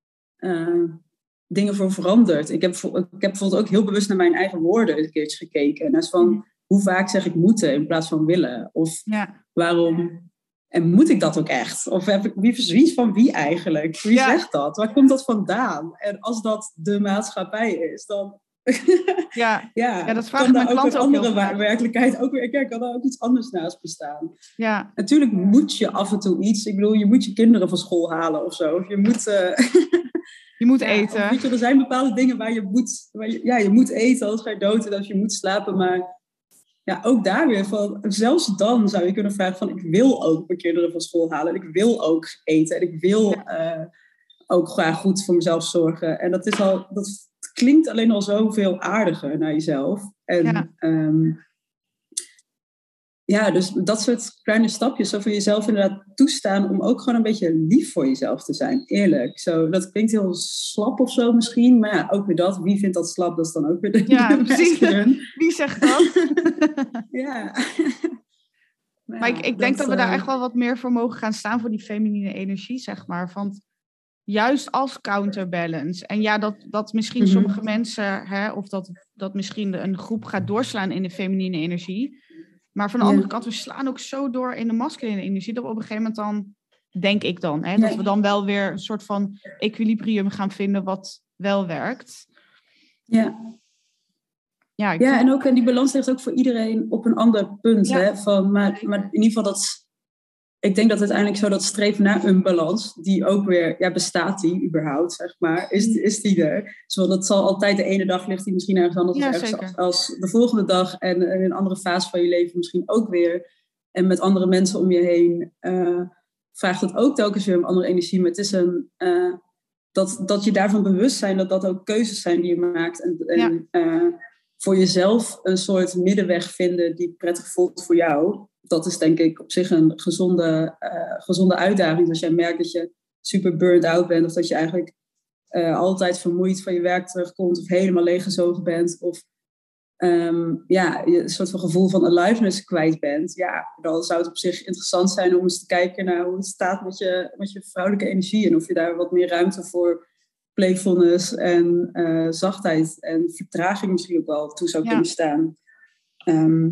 Speaker 2: dingen voor veranderd. Ik heb, ik heb bijvoorbeeld ook heel bewust naar mijn eigen woorden een keertje gekeken. En dat is van, hoe vaak zeg ik moeten in plaats van willen? Of waarom... En moet ik dat ook echt? Of heb ik, wie, wie van wie eigenlijk? Wie zegt dat? Waar komt dat vandaan? En als dat de maatschappij is, dan
Speaker 1: ja, ja, ja, dat vraagt mijn klanten
Speaker 2: ook andere werkelijkheid ook weer. Kijk, kan er ook iets anders naast bestaan.
Speaker 1: Ja.
Speaker 2: Natuurlijk moet je af en toe iets. Ik bedoel, je moet je kinderen van school halen of zo. Of je moet. Uh,
Speaker 1: Je moet eten.
Speaker 2: Je, er zijn bepaalde dingen waar je moet, waar je, ja, je moet eten, als je dood en als je moet slapen. Maar ja, ook daar weer van, zelfs dan zou je kunnen vragen van, ik wil ook mijn kinderen van school halen. En ik wil ook eten. En ik wil uh, ook graag goed voor mezelf zorgen. En dat is al, dat klinkt alleen al zoveel aardiger naar jezelf. En ja. Ehm, ja, dus dat soort kleine stapjes, zo voor jezelf inderdaad toestaan om ook gewoon een beetje lief voor jezelf te zijn. Eerlijk. Zo, dat klinkt heel slap of zo misschien, maar ja, ook weer dat. Wie vindt dat slap? Dat is dan ook weer de
Speaker 1: Ja, precies. Wie zegt dat?
Speaker 2: ja.
Speaker 1: Maar, ik, ik denk dat we daar eh, echt wel wat meer voor mogen gaan staan voor die feminine energie, zeg maar. Want juist als counterbalance. En ja, dat, dat misschien mhm. sommige mensen, hè, of dat, dat misschien een groep gaat doorslaan in de feminine energie. Maar van de andere kant, we slaan ook zo door in de masculine energie, dat we op een gegeven moment dan, denk ik dan, hè, dat we dan wel weer een soort van equilibrium gaan vinden wat wel werkt.
Speaker 2: Ja.
Speaker 1: Ja,
Speaker 2: Ja, en ook en die balans ligt ook voor iedereen op een ander punt.
Speaker 1: Ja.
Speaker 2: Hè? Van, maar, maar in ieder geval dat. Ik denk dat uiteindelijk zo dat streven naar een balans, die ook weer, ja, bestaat die überhaupt, zeg maar, is,
Speaker 1: Mm.
Speaker 2: is die er? Zo, dat zal altijd de ene dag ligt die misschien ergens anders
Speaker 1: Ja,
Speaker 2: als, ergens als de volgende dag en in een andere fase van je leven misschien ook weer. En met andere mensen om je heen eh, vraagt het ook telkens weer om andere energie. Maar het is een, eh, dat, dat je daarvan bewust zijn dat dat ook keuzes zijn die je maakt. En, en eh, voor jezelf een soort middenweg vinden die prettig voelt voor jou. Dat is denk ik op zich een gezonde, eh, gezonde uitdaging. Dus als jij merkt dat je super burned out bent of dat je eigenlijk eh, altijd vermoeid van je werk terugkomt of helemaal leeggezogen bent of ehm, ja, je een soort van gevoel van aliveness kwijt bent, ja, dan zou het op zich interessant zijn om eens te kijken naar hoe het staat met je, met je vrouwelijke energie en of je daar wat meer ruimte voor playfulness en eh, zachtheid en vertraging misschien ook wel toe zou
Speaker 1: Ja.
Speaker 2: kunnen staan. Ehm,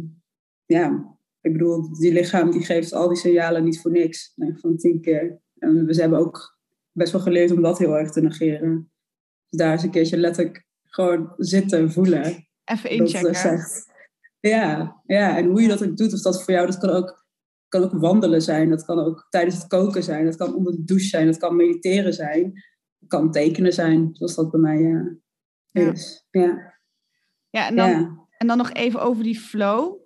Speaker 2: ja, ik bedoel, die lichaam die geeft al die signalen niet voor niks. Nee, van tien keer. En we hebben ook best wel geleerd om dat heel erg te negeren. Dus daar eens een keertje letterlijk gewoon zitten en voelen.
Speaker 1: Even
Speaker 2: Dat
Speaker 1: inchecken.
Speaker 2: zegt. Ja, ja, en hoe je dat ook doet, of dat voor jou, dat kan ook, kan ook wandelen zijn. Dat kan ook tijdens het koken zijn. Dat kan onder de douche zijn. Dat kan mediteren zijn. Het kan tekenen zijn, zoals dat bij mij eh,
Speaker 1: Ja.
Speaker 2: is. Ja,
Speaker 1: Ja, en dan,
Speaker 2: ja,
Speaker 1: en dan nog even over die flow.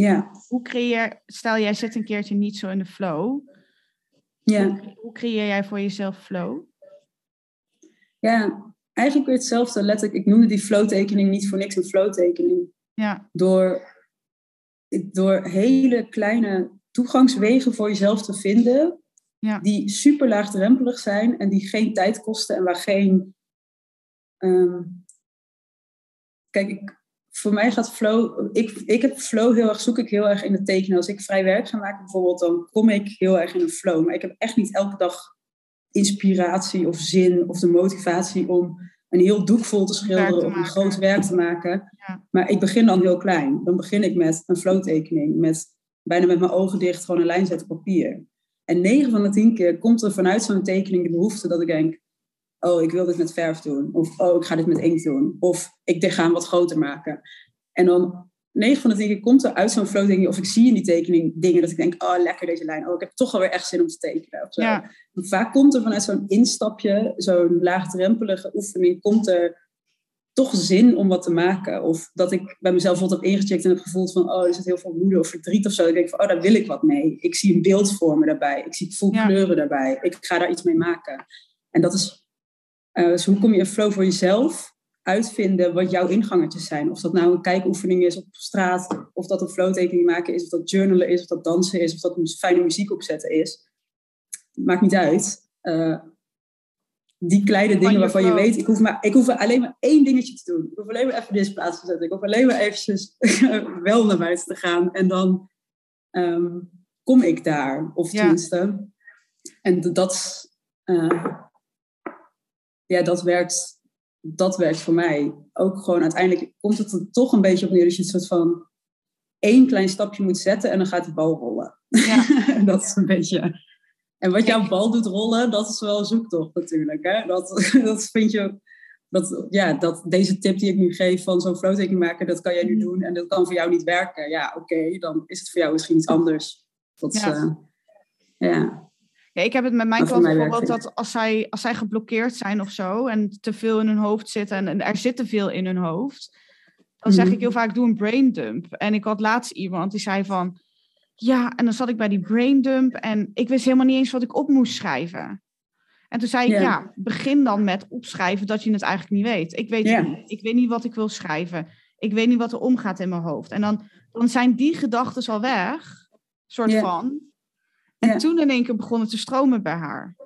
Speaker 2: Ja,
Speaker 1: Hoe creëer, stel jij zit een keertje niet zo in de flow.
Speaker 2: ja.
Speaker 1: Hoe, hoe creëer jij voor jezelf flow?
Speaker 2: Ja, eigenlijk weer hetzelfde. Letterlijk, ik noemde die flowtekening niet voor niks een flowtekening.
Speaker 1: Ja,
Speaker 2: Door, door hele kleine toegangswegen voor jezelf te vinden,
Speaker 1: ja,
Speaker 2: die super laagdrempelig zijn en die geen tijd kosten en waar geen. ehm, kijk, ik, voor mij gaat flow. Ik, ik heb flow heel erg, zoek ik heel erg in het tekenen. Als ik vrij werk ga maken bijvoorbeeld, dan kom ik heel erg in een flow. Maar ik heb echt niet elke dag inspiratie of zin of de motivatie om een heel doek vol te schilderen of een groot werk te maken.
Speaker 1: Ja.
Speaker 2: Maar ik begin dan heel klein. Dan begin ik met een flowtekening, met bijna met mijn ogen dicht gewoon een lijn zetten op papier. En 9 van de 10 keer komt er vanuit zo'n tekening de behoefte dat ik denk: Oh, ik wil dit met verf doen. Of oh, ik ga dit met inkt doen. Of ik ga hem wat groter maken. En dan 9 van de 10 keer komt er uit zo'n flowtekening, of ik zie in die tekening dingen dat ik denk: Oh, lekker deze lijn. Oh, ik heb toch alweer echt zin om te tekenen. Of zo.
Speaker 1: ja,
Speaker 2: Vaak komt er vanuit zo'n instapje, zo'n laagdrempelige oefening, komt er toch zin om wat te maken. Of dat ik bij mezelf bijvoorbeeld heb ingecheckt en heb gevoeld van, oh, er zit heel veel woede of verdriet of zo. Ik denk van, oh, daar wil ik wat mee. Ik zie een beeld voor me daarbij. Ik zie vol
Speaker 1: Ja.
Speaker 2: kleuren daarbij. Ik ga daar iets mee maken. En dat is, eh, dus hoe kom je in flow voor jezelf? Uitvinden wat jouw ingangetjes zijn. Of dat nou een kijkoefening is op straat, of dat een flowtekening maken is, of dat journalen is, of dat dansen is, of dat fijne muziek opzetten is. Maakt niet uit. Eh, die kleine dingen
Speaker 1: je
Speaker 2: waarvan je weet, ik hoef, maar, ik hoef alleen maar één dingetje te doen. Ik hoef alleen maar even deze plaats te zetten. Ik hoef alleen maar eventjes wel naar buiten te gaan. En dan ehm, kom ik daar. Of
Speaker 1: Ja.
Speaker 2: tenminste. En dat, eh, ja, dat werkt, dat werkt voor mij. Ook gewoon uiteindelijk komt het er toch een beetje op neer dat je een soort van één klein stapje moet zetten en dan gaat de bal rollen.
Speaker 1: ja.
Speaker 2: Dat is een beetje. En wat jouw bal doet rollen, dat is wel een zoektocht natuurlijk. Hè? Dat, dat vind je. Dat, ja, dat deze tip die ik nu geef van zo'n flowtekening maken, dat kan jij nu doen en dat kan voor jou niet werken. Ja, oké, dan is het voor jou misschien iets anders. Dat,
Speaker 1: Ja.
Speaker 2: eh, ja.
Speaker 1: Ja, ik heb het met mijn
Speaker 2: werkt
Speaker 1: bijvoorbeeld dat als zij, als zij geblokkeerd zijn of zo en te veel in hun hoofd zitten en, en er zit te veel in hun hoofd, dan zeg
Speaker 2: Mhm.
Speaker 1: ik heel vaak doe een brain dump. En ik had laatst iemand die zei van ja, en dan zat ik bij die brain dump en ik wist helemaal niet eens wat ik op moest schrijven. En toen zei ik
Speaker 2: Ja.
Speaker 1: ja, begin dan met opschrijven dat je het eigenlijk niet weet. Ik weet niet. Ik weet niet wat ik wil schrijven. Ik weet niet wat er omgaat in mijn hoofd. En dan, dan zijn die gedachten al weg, soort van. En
Speaker 2: Ja.
Speaker 1: toen in één keer begon het te stromen bij haar.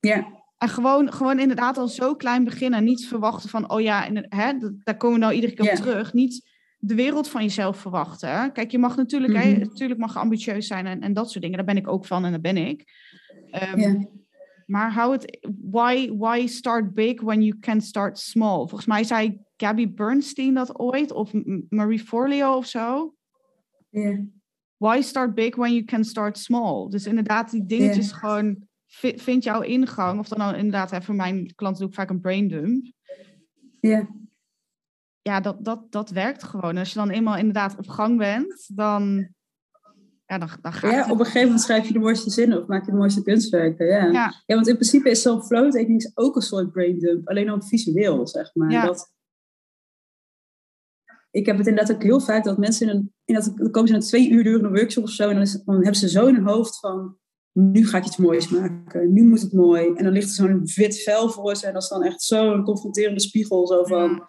Speaker 2: Ja,
Speaker 1: En gewoon, gewoon inderdaad al zo klein beginnen. En niet verwachten van, oh ja, het- hè, daar komen we nou iedere keer
Speaker 2: Ja.
Speaker 1: op terug. Niet de wereld van jezelf verwachten. hè. Kijk, je mag natuurlijk, hè,
Speaker 2: Mhm.
Speaker 1: natuurlijk mag ambitieus zijn en, en dat soort dingen. Daar ben ik ook van en daar ben ik. Ehm,
Speaker 2: ja.
Speaker 1: Maar hou het, why, why start big when you can start small? Volgens mij zei Gabby Bernstein dat ooit, of Marie Forleo of zo.
Speaker 2: ja.
Speaker 1: Why start big when you can start small? Dus inderdaad, die dingetjes gewoon, vi- vind jouw ingang. Of dan nou inderdaad, hè, voor mijn klanten doe ik vaak een brain dump.
Speaker 2: ja.
Speaker 1: ja, dat, dat, dat werkt gewoon. Als je dan eenmaal inderdaad op gang bent, dan, ja, dan, dan gaat
Speaker 2: ja,
Speaker 1: het.
Speaker 2: op een gegeven moment schrijf je de mooiste zinnen of maak je de mooiste kunstwerken. Ja, ja.
Speaker 1: Ja.
Speaker 2: want in principe is zo'n flow techniek ook een soort brain dump. Alleen dan visueel, zeg maar.
Speaker 1: Ja.
Speaker 2: Dat, ik heb het inderdaad ook heel vaak dat mensen in een, in dat, dan komen ze een twee uur durende workshop of zo. En dan, is, dan hebben ze zo in hun hoofd van, nu ga ik iets moois maken. Nu moet het mooi. En dan ligt er zo'n wit vel voor ze. En dat is dan echt zo'n confronterende spiegel. Zo van,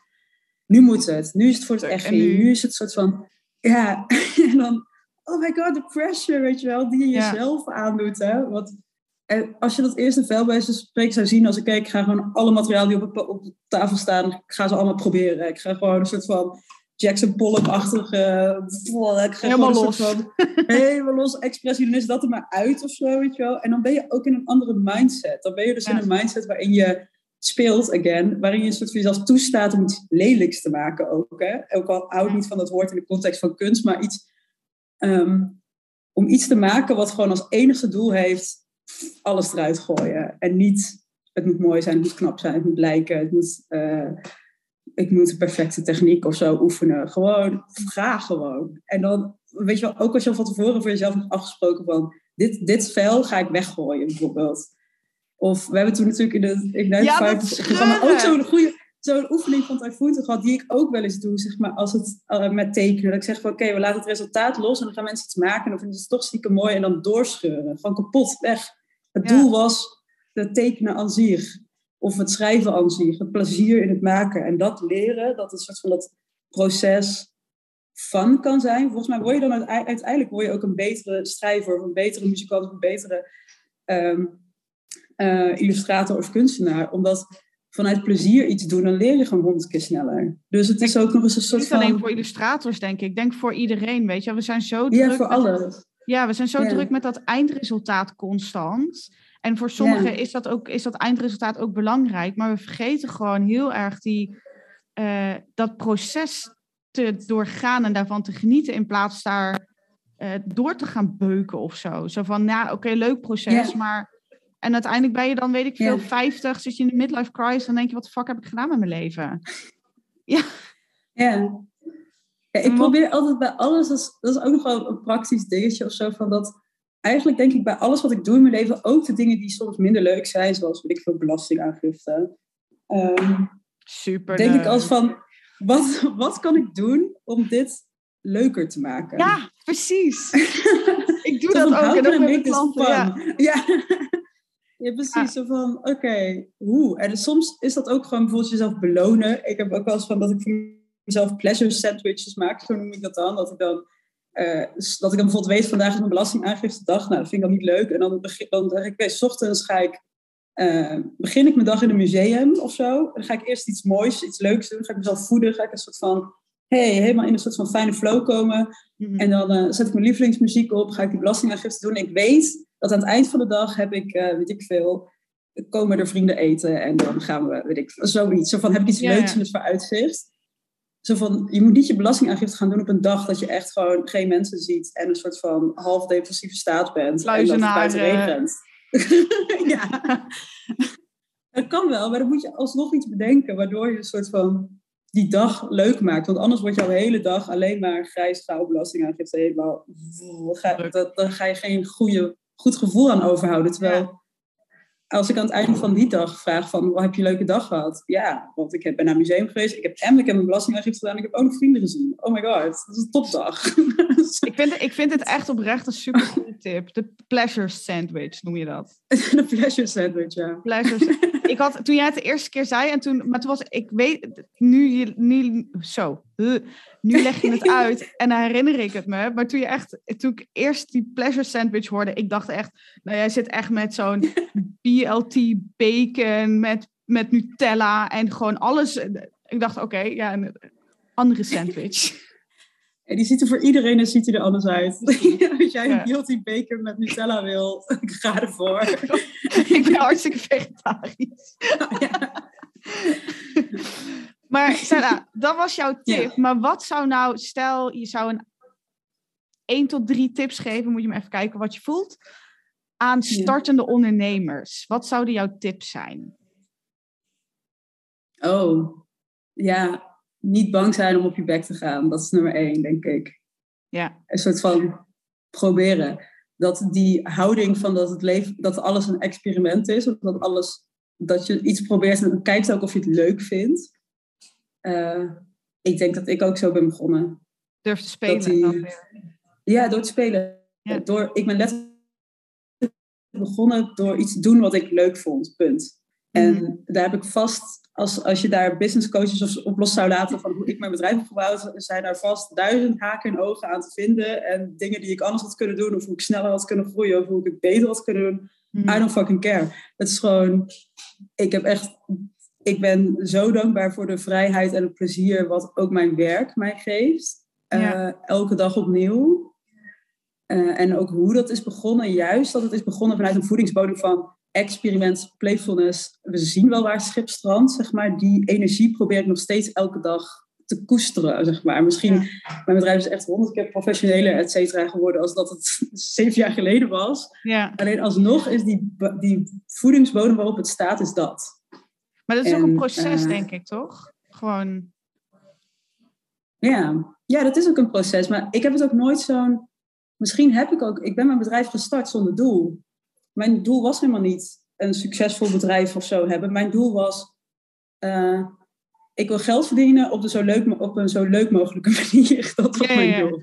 Speaker 2: nu moet het. Nu is het voor het
Speaker 1: En
Speaker 2: echt.
Speaker 1: nu?
Speaker 2: Nu is het soort van, ja. en dan, oh my god, de pressure, weet je wel. Die je
Speaker 1: Ja.
Speaker 2: jezelf aandoet, hè. Want en als je dat eerste vel bij ze spreken zou zien als ik kijk, ik ga gewoon alle materiaal die op, op de tafel staan, ik ga ze allemaal proberen. Ik ga gewoon een soort van Jackson Pollock-achtige,
Speaker 1: Helemaal los.
Speaker 2: van helemaal los expressionist dat er maar uit of zo, weet je wel. En dan ben je ook in een andere mindset. Dan ben je dus
Speaker 1: Ja.
Speaker 2: in een mindset waarin je speelt, again, waarin je een soort van jezelf toestaat om iets lelijks te maken ook, hè. Ook al hou ik niet van dat woord in de context van kunst, maar iets, ehm, om iets te maken wat gewoon als enige doel heeft, alles eruit gooien. En niet, het moet mooi zijn, het moet knap zijn, het moet lijken, het moet, eh, ik moet de perfecte techniek of zo oefenen. Gewoon, ga gewoon. En dan, weet je wel, ook als je al van tevoren voor jezelf hebt afgesproken van, dit, dit vel ga ik weggooien, bijvoorbeeld. Of we hebben toen natuurlijk in de Ignite
Speaker 1: Ja,
Speaker 2: programma ook zo'n goede zo'n oefening van Typhoon gehad, die ik ook wel eens doe, zeg maar, als het eh, met tekenen. Dat ik zeg van, oké, we laten het resultaat los en dan gaan mensen iets maken en dan vinden ze het toch stiekem mooi en dan doorscheuren. Gewoon kapot, weg. Het
Speaker 1: Ja.
Speaker 2: doel was het tekenen aan zich. Of het schrijven aan zich. Het plezier in het maken. En dat leren, dat een soort van dat proces fun kan zijn. Volgens mij word je dan uite- uiteindelijk word je ook een betere schrijver of een betere muzikant of een betere ehm, eh, illustrator of kunstenaar. Omdat vanuit plezier iets doen, dan leer je gewoon honderd keer sneller. Dus het is ook nog eens een soort
Speaker 1: Niet alleen
Speaker 2: van...
Speaker 1: voor illustrators, denk ik. Ik denk voor iedereen, weet je. We zijn zo druk.
Speaker 2: Ja, voor.
Speaker 1: Ja, we zijn zo
Speaker 2: Ja.
Speaker 1: druk met dat eindresultaat constant. En voor sommigen
Speaker 2: Ja.
Speaker 1: is, dat ook, is dat eindresultaat ook belangrijk. Maar we vergeten gewoon heel erg die, eh, dat proces te doorgaan en daarvan te genieten. In plaats daar eh, door te gaan beuken of zo. Zo van, ja, oké, leuk proces,
Speaker 2: Ja.
Speaker 1: maar... En uiteindelijk ben je dan, weet ik veel,
Speaker 2: Ja.
Speaker 1: 50, zit je in de midlife crisis... en denk je, wat de fuck heb ik gedaan met mijn leven?
Speaker 2: Ja. ja ik probeer altijd bij alles, dat is, dat is ook nog wel een praktisch dingetje of zo, van dat eigenlijk denk ik bij alles wat ik doe in mijn leven, ook de dingen die soms minder leuk zijn, zoals weet ik veel belastingaangifte, ehm,
Speaker 1: Super
Speaker 2: denk ik als van, wat, wat kan ik doen om dit leuker te maken?
Speaker 1: Ja, precies. ik doe dat ook. En ook
Speaker 2: I
Speaker 1: met mijn
Speaker 2: this
Speaker 1: klanten. Ja.
Speaker 2: Ja. Ja, precies. Zo van, oké, hoe? En soms is dat ook gewoon bijvoorbeeld jezelf belonen. Ik heb ook wel eens van dat ik voor mezelf pleasure sandwiches maak, zo noem ik dat dan. Dat ik dan, dus dat ik dan bijvoorbeeld weet, vandaag is mijn belastingaangifte dag. Nou, dat vind ik dan niet leuk. En dan, begin, dan zeg ik, oké, s ochtends ga ik, eh, begin ik mijn dag in een museum of zo. En dan ga ik eerst iets moois, iets leuks doen. Ga ik mezelf voeden. Ga ik een soort van, hey, helemaal in een soort van fijne flow komen.
Speaker 1: Mhm.
Speaker 2: En dan eh, zet ik mijn lievelingsmuziek op, ga ik die belastingaangifte doen. Ik weet dat aan het eind van de dag heb ik, weet ik veel, komen er vrienden eten en dan gaan we, weet ik zoiets. Zo van, heb ik iets
Speaker 1: Ja,
Speaker 2: leuks
Speaker 1: ja.
Speaker 2: in het vooruitzicht. Zo van, je moet niet je belastingaangifte gaan doen op een dag dat je echt gewoon geen mensen ziet en een soort van half depressieve staat bent. En dat het regent. ja. Dat kan wel, maar dan moet je alsnog iets bedenken waardoor je een soort van die dag leuk maakt. Want anders wordt jouw hele dag alleen maar grijs, grauw, belastingaangifte helemaal... Ga, dat, dan ga je geen goede, goed gevoel aan overhouden. Terwijl als ik aan het einde van die dag vraag van, wat heb je een leuke dag gehad? Ja, want ik ben naar het museum geweest, ik heb en ik heb mijn belastingaangifte gedaan, ik heb ook nog vrienden gezien. Oh my god, dat is een topdag.
Speaker 1: Ik vind, ik vind het echt oprecht een super goede tip. De pleasure sandwich noem je dat.
Speaker 2: De pleasure sandwich, ja.
Speaker 1: Pleasure ik had, toen jij het de eerste keer zei, en toen, maar toen was ik weet, nu, nu, zo, huh, nu leg je het uit en dan herinner ik het me. Maar toen je echt, toen ik eerst die pleasure sandwich hoorde, ik dacht echt, nou jij zit echt met zo'n BLT bacon, met, met Nutella en gewoon alles. Ik dacht, oké, ja, een andere sandwich.
Speaker 2: En die ziet er voor iedereen en ziet hij er anders uit. Als jij een guilty bacon met Nutella wil, ga ervoor.
Speaker 1: ik ben hartstikke vegetarisch.
Speaker 2: ja.
Speaker 1: Maar Sarah, dat was jouw tip.
Speaker 2: Ja.
Speaker 1: Maar wat zou nou, stel je zou een 1 tot 3 tips geven, moet je maar even kijken wat je voelt, aan startende ondernemers. Wat zouden jouw tips zijn?
Speaker 2: Oh, ja. niet bang zijn om op je bek te gaan. Dat is nummer één, denk ik.
Speaker 1: Ja.
Speaker 2: Een soort van proberen. Dat die houding van dat, het leven, dat alles een experiment is. Of dat, alles, dat je iets probeert en kijkt ook of je het leuk vindt. Uh, ik denk dat ik ook zo ben begonnen.
Speaker 1: Durf te spelen die, dan weer.
Speaker 2: Ja, door te spelen. Ja. Door, ik ben letterlijk begonnen door iets te doen wat ik leuk vond. Punt. En mhm. daar heb ik vast, als, als je daar business coaches op los zou laten van hoe ik mijn bedrijf heb gebouwd, zijn daar vast duizend haken en ogen aan te vinden. En dingen die ik anders had kunnen doen, of hoe ik sneller had kunnen groeien, of hoe ik het beter had kunnen doen. Mhm. I don't fucking care. Het is gewoon, ik heb echt, ik ben zo dankbaar voor de vrijheid en het plezier wat ook mijn werk mij geeft. Uh, elke dag opnieuw. Uh, en ook hoe dat is begonnen, juist dat het is begonnen vanuit een voedingsbodem van experiment, playfulness. We zien wel waar het schip strandt, zeg maar. Die energie probeer ik nog steeds elke dag te koesteren, zeg maar. Misschien, mijn bedrijf is echt honderd keer professioneler, et cetera, geworden als dat het zeven jaar geleden was.
Speaker 1: Ja.
Speaker 2: Alleen alsnog is die, die voedingsbodem waarop het staat, is dat.
Speaker 1: Maar dat is ook een proces, uh, denk ik, toch? Gewoon...
Speaker 2: Ja. ja, dat is ook een proces. Maar ik heb het ook nooit zo'n... Misschien heb ik ook... Ik ben mijn bedrijf gestart zonder doel mijn doel was helemaal niet een succesvol bedrijf of zo hebben. Mijn doel was, uh, ik wil geld verdienen op, de zo leuk, op een zo leuk mogelijke manier. Dat was mijn doel.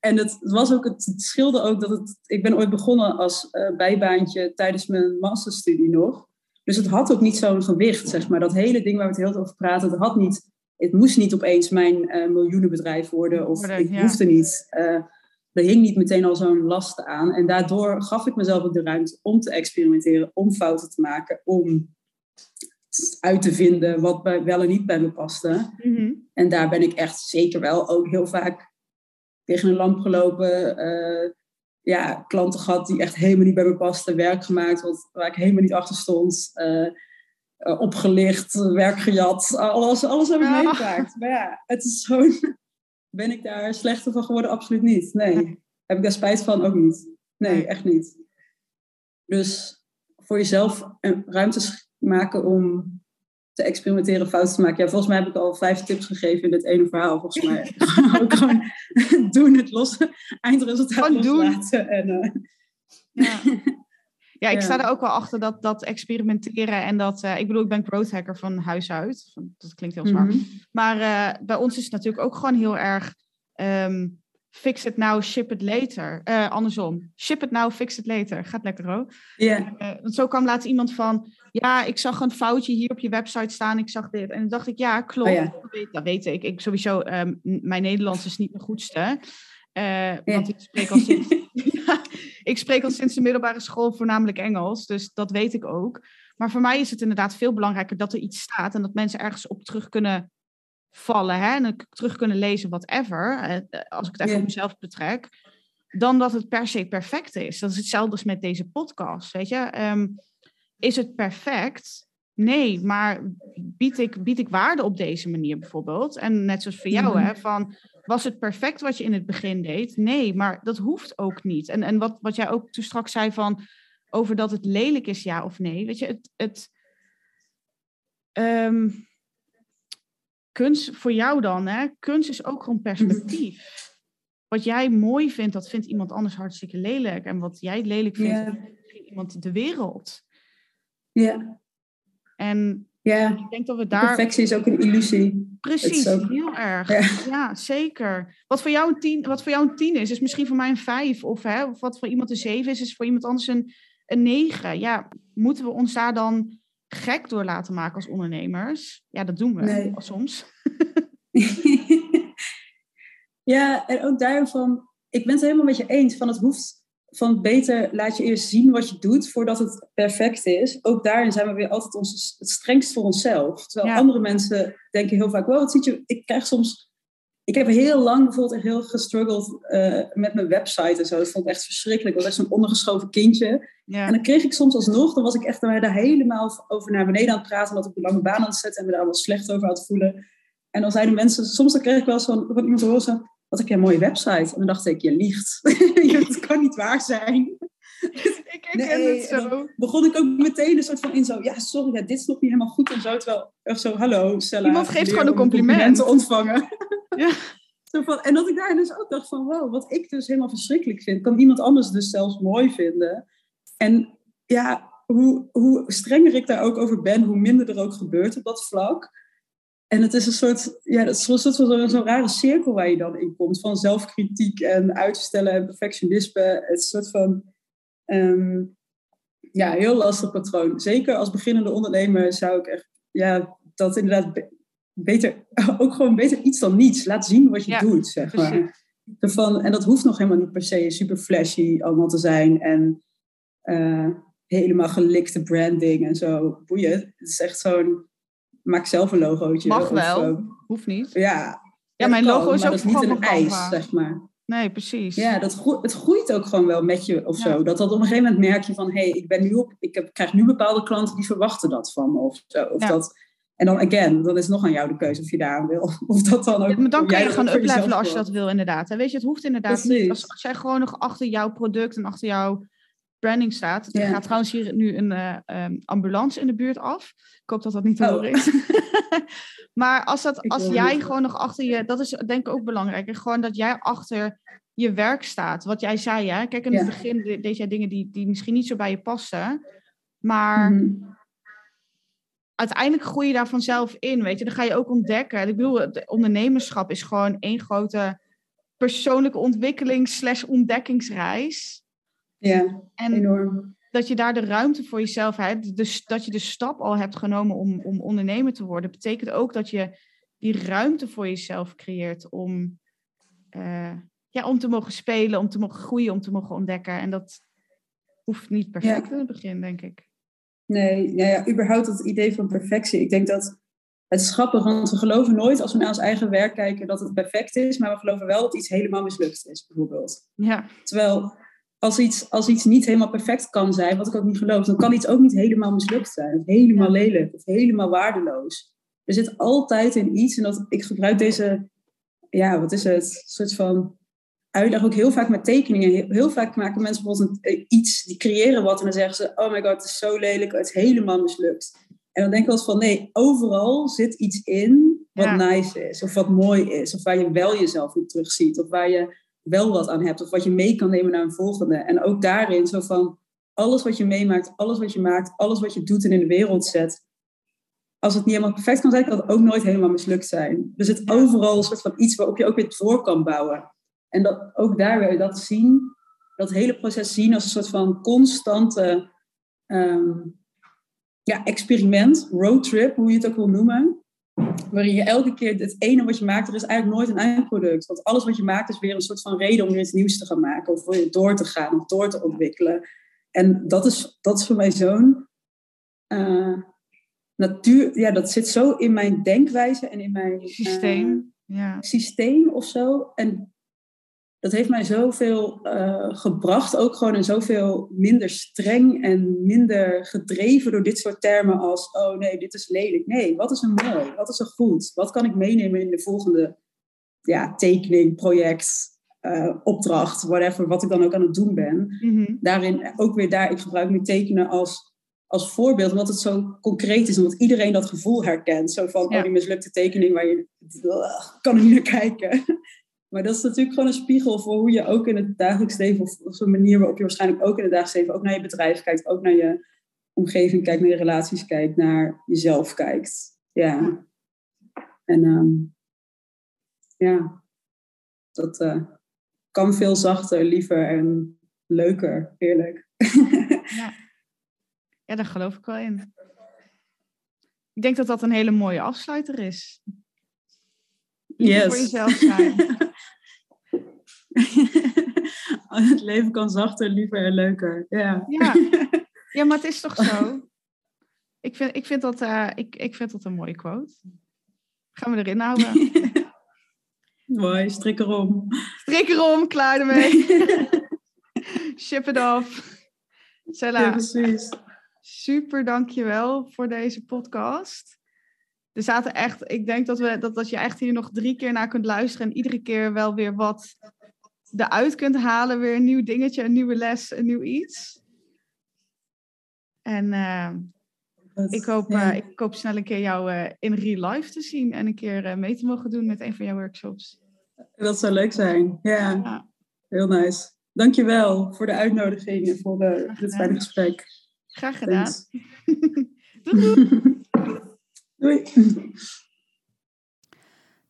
Speaker 2: En het was ook, het scheelde ook dat het, ik ben ooit begonnen als uh, bijbaantje tijdens mijn masterstudie nog. Dus het had ook niet zo'n gewicht, zeg maar. Dat hele ding waar we het heel veel over praten, het had niet, het moest niet opeens mijn uh, miljoenenbedrijf worden. Of ik ja. hoefde niet. Uh, er hing niet meteen al zo'n last aan. En daardoor gaf ik mezelf ook de ruimte om te experimenteren, om fouten te maken, om uit te vinden wat bij, wel en niet bij me paste.
Speaker 1: Mhm.
Speaker 2: En daar ben ik echt zeker wel ook heel vaak tegen een lamp gelopen. Uh, ja, klanten gehad die echt helemaal niet bij me pasten. Werk gemaakt wat, waar ik helemaal niet achter stond. Uh, uh, opgelicht, werk gejat. Alles, alles heb ik ja. meegemaakt. Maar ja, het is zo'n ben ik daar slechter van geworden? Absoluut niet. Nee. Heb ik daar spijt van? Ook niet. Nee, echt niet. Dus voor jezelf ruimtes maken om te experimenteren, fouten te maken. Ja, volgens mij heb ik al vijf tips gegeven in dit ene verhaal. Volgens mij ook gewoon doen, het los, eindresultaat gewoon loslaten. En, uh...
Speaker 1: ja. Ja, ik sta er ook wel achter dat, dat experimenteren en dat... Uh, ik bedoel, ik ben growth hacker van huis uit. Dat klinkt heel zwaar.
Speaker 2: Mhm.
Speaker 1: Maar uh, bij ons is het natuurlijk ook gewoon heel erg... Um, fix it now, ship it later. Uh, andersom. Ship it now, fix it later. Gaat lekker hoor.
Speaker 2: Ja.
Speaker 1: want zo kwam laatst iemand van... Ja, ik zag een foutje hier op je website staan. Ik zag dit. En dan dacht ik, ja, klopt.
Speaker 2: Oh, ja.
Speaker 1: Dat weet ik. ik sowieso, um, mijn Nederlands is niet mijn goedste. Uh, want ik spreek al sinds, ik spreek al sinds de middelbare school voornamelijk Engels, dus dat weet ik ook. Maar voor mij is het inderdaad veel belangrijker dat er iets staat en dat mensen ergens op terug kunnen vallen hè, en terug kunnen lezen, whatever, uh, als ik het even op mezelf betrek, dan dat het per se perfect is. Dat is hetzelfde als met deze podcast, weet je. Um, is het perfect? Nee, maar bied ik, bied ik waarde op deze manier bijvoorbeeld? En net zoals voor jou,
Speaker 2: Mhm.
Speaker 1: hè, van was het perfect wat je in het begin deed? Nee, maar dat hoeft ook niet. En, en wat, wat jij ook toen straks zei van over dat het lelijk is, ja of nee. Weet je, het, het ehm, kunst voor jou dan, hè? Kunst is ook gewoon perspectief. Wat jij mooi vindt, dat vindt iemand anders hartstikke lelijk. En wat jij lelijk vindt, vindt iemand de wereld.
Speaker 2: Ja.
Speaker 1: En
Speaker 2: ja,
Speaker 1: ik denk dat we daar
Speaker 2: perfectie is ook een illusie.
Speaker 1: Precies,
Speaker 2: ook-
Speaker 1: heel erg.
Speaker 2: Ja.
Speaker 1: Ja. zeker. Wat voor, jou een tien, wat voor jou een tien is, is misschien voor mij een vijf. Of, hè, of wat voor iemand een zeven is, is voor iemand anders een, een negen. Ja, moeten we ons daar dan gek door laten maken als ondernemers? Ja, dat doen we
Speaker 2: Nee.
Speaker 1: soms.
Speaker 2: ja, en ook daarvan, ik ben het helemaal met je eens. Van het hoeft van beter laat je eerst zien wat je doet voordat het perfect is. Ook daarin zijn we weer altijd ons, het strengst voor onszelf. Terwijl
Speaker 1: Ja.
Speaker 2: andere mensen denken heel vaak, wow, wat ziet je, ik krijg soms... Ik heb heel lang bijvoorbeeld echt heel gestruggeld eh, met mijn website en zo. Dat vond ik echt verschrikkelijk. Ik was echt zo'n ondergeschoven kindje.
Speaker 1: Ja.
Speaker 2: En dan kreeg ik soms alsnog, dan was ik echt daar helemaal over naar beneden aan het praten, omdat ik een lange baan aan het zetten en me daar wel slecht over had voelen. En dan zeiden mensen, soms dan kreeg ik wel eens van, van iemand te horen, zo, wat heb jij een mooie website. En dan dacht ik, je liegt. dat kan niet waar zijn.
Speaker 1: ik herken het zo.
Speaker 2: begon ik ook meteen een soort van in zo, ja, sorry, ja, dit is nog niet helemaal goed en zo. Terwijl, echt zo, hallo, Stella.
Speaker 1: Iemand geeft gewoon een compliment.
Speaker 2: te ontvangen. Ja. zo van, en dat ik daar dus ook dacht van, wow, wat ik dus helemaal verschrikkelijk vind, kan iemand anders dus zelfs mooi vinden. En ja, hoe, hoe strenger ik daar ook over ben, hoe minder er ook gebeurt op dat vlak. En het is een soort, ja, dat is een soort van zo'n rare cirkel waar je dan in komt. Van zelfkritiek en uitstellen en perfectionisme. Het soort van, ehm, ja, heel lastig patroon. Zeker als beginnende ondernemer zou ik echt, ja, dat inderdaad beter, ook gewoon beter iets dan niets. Laat zien wat je doet, zeg maar. Ervan, en dat hoeft nog helemaal niet per se super flashy allemaal te zijn. En uh, helemaal gelikte branding en zo. Boeien. Het is echt zo'n maak zelf een logootje.
Speaker 1: Mag wel, hoeft niet.
Speaker 2: Ja,
Speaker 1: ja mijn logo is ook
Speaker 2: is niet een ijs, zeg maar.
Speaker 1: Nee, precies.
Speaker 2: Ja, dat groeit, het groeit ook gewoon wel met je of zo. Dat, dat op een gegeven moment merk je van... hé, hey, ik, ben nu op, ik heb, krijg nu bepaalde klanten die verwachten dat van me. Of zo. Of dat, en dan again, dan is nog aan jou de keuze of je daar aan wil. Of dat dan ook...
Speaker 1: maar dan kan je gewoon uplevelen als je dat wil, inderdaad. weet je, het hoeft inderdaad niet. Als, als jij gewoon nog achter jouw product en achter jouw branding staat. Er gaat trouwens hier nu een uh, ambulance in de buurt af. Ik hoop dat dat niet te oh. horen is. maar als, dat, als jij gewoon nog achter je... Dat is denk ik ook belangrijk. Gewoon dat jij achter je werk staat. Wat jij zei, hè? Kijk, in het begin deed jij dingen die, die misschien niet zo bij je passen. Maar... Mhm. Uiteindelijk groei je daar vanzelf in, weet je. Dan ga je ook ontdekken. Ik bedoel, het ondernemerschap is gewoon één grote persoonlijke ontwikkeling slash ontdekkingsreis.
Speaker 2: Ja, en enorm.
Speaker 1: Dat je daar de ruimte voor jezelf hebt. Dus dat je de stap al hebt genomen om, om ondernemer te worden. Betekent ook dat je die ruimte voor jezelf creëert om, uh, ja, om te mogen spelen, om te mogen groeien, om te mogen ontdekken. En dat hoeft niet perfect in het begin, denk ik.
Speaker 2: Nee, ja, ja, überhaupt het idee van perfectie. Ik denk dat het is grappig, want we geloven nooit als we naar ons eigen werk kijken dat het perfect is, maar we geloven wel dat iets helemaal mislukt is, bijvoorbeeld.
Speaker 1: Ja.
Speaker 2: Terwijl als iets, als iets niet helemaal perfect kan zijn, wat ik ook niet geloof, dan kan iets ook niet helemaal mislukt zijn. Of helemaal lelijk, of helemaal waardeloos. Er zit altijd in iets, en dat, ik gebruik deze, ja, wat is het, soort van uitleg ook heel vaak met tekeningen. Heel, vaak maken mensen bijvoorbeeld een, eh, iets, die creëren wat en dan zeggen ze, oh my god, het is zo lelijk, het is helemaal mislukt. En dan denk ik wel eens van, nee, overal zit iets in wat nice is, of wat mooi is, of waar je wel jezelf in terugziet, of waar je wel wat aan hebt. Of wat je mee kan nemen naar een volgende. En ook daarin zo van alles wat je meemaakt, alles wat je maakt, alles wat je doet en in de wereld zet. Als het niet helemaal perfect kan zijn, kan het ook nooit helemaal mislukt zijn. Er zit overal een soort van iets waarop je ook weer voor kan bouwen. En dat, ook daar wil je dat zien, dat hele proces zien als een soort van constante ehm, ja, experiment, roadtrip, hoe je het ook wil noemen waarin je elke keer het ene wat je maakt, er is eigenlijk nooit een eindproduct. Want alles wat je maakt is weer een soort van reden om weer iets nieuws te gaan maken. Of door te gaan of door te ontwikkelen. En dat is, dat is voor mij zo'n uh, natuur. Ja, dat zit zo in mijn denkwijze en in mijn
Speaker 1: systeem.
Speaker 2: Uh, ja. systeem of zo. En dat heeft mij zoveel uh, gebracht, ook gewoon en zoveel minder streng en minder gedreven door dit soort termen als, oh nee, dit is lelijk. Nee, wat is er mooi? Wat is er goed? Wat kan ik meenemen in de volgende ja, tekening, project, uh, opdracht, whatever, wat ik dan ook aan het doen ben.
Speaker 1: Mhm.
Speaker 2: Daarin ook weer daar, ik gebruik nu tekenen als, als voorbeeld, omdat het zo concreet is, omdat iedereen dat gevoel herkent. Zo van, oh die mislukte tekening waar je, kan er niet naar kijken. Maar dat is natuurlijk gewoon een spiegel voor hoe je ook in het dagelijks leven, of, of zo'n manier waarop je waarschijnlijk ook in het dagelijks leven, ook naar je bedrijf kijkt, ook naar je omgeving kijkt, naar je relaties kijkt, naar jezelf kijkt. Ja. En um, ja, dat uh, kan veel zachter, liever en leuker. Heerlijk.
Speaker 1: Ja. ja, daar geloof ik wel in. Ik denk dat dat een hele mooie afsluiter is. Lief voor jezelf zijn.
Speaker 2: het leven kan zachter, liever en leuker. Ja.
Speaker 1: ja. ja, maar het is toch zo? Ik vind, ik, vind dat, uh, ik, ik vind dat een mooie quote. Gaan we erin houden.
Speaker 2: Mooi, strik erom.
Speaker 1: Strik erom, klaar ermee. Ship it off. Cella,
Speaker 2: ja, precies.
Speaker 1: super dankjewel voor deze podcast. Er zaten echt, ik denk dat, we, dat, dat je echt hier nog drie keer naar kunt luisteren en iedere keer wel weer wat eruit kunt halen. Weer een nieuw dingetje, een nieuwe les, een nieuw iets. En uh, ik, hoop, ja. uh, ik hoop snel een keer jou uh, in real life te zien. En een keer mee te mogen doen met een van jouw workshops.
Speaker 2: Dat zou leuk zijn. Ja, ja. heel nice. Dankjewel voor de uitnodiging en voor dit fijne gesprek.
Speaker 1: Graag gedaan. doei.
Speaker 2: doei.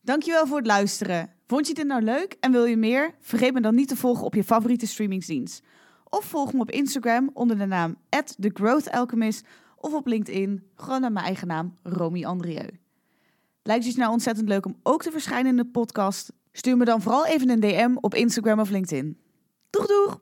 Speaker 1: Dankjewel voor het luisteren. Vond je dit nou leuk en wil je meer? Vergeet me dan niet te volgen op je favoriete streamingsdienst. Of volg me op Instagram onder de naam @thegrowthalchemist of op LinkedIn gewoon naar mijn eigen naam Romy Andrieu. Lijkt het je nou ontzettend leuk om ook te verschijnen in de podcast? Stuur me dan vooral even een DM op Instagram of LinkedIn. Doeg doeg!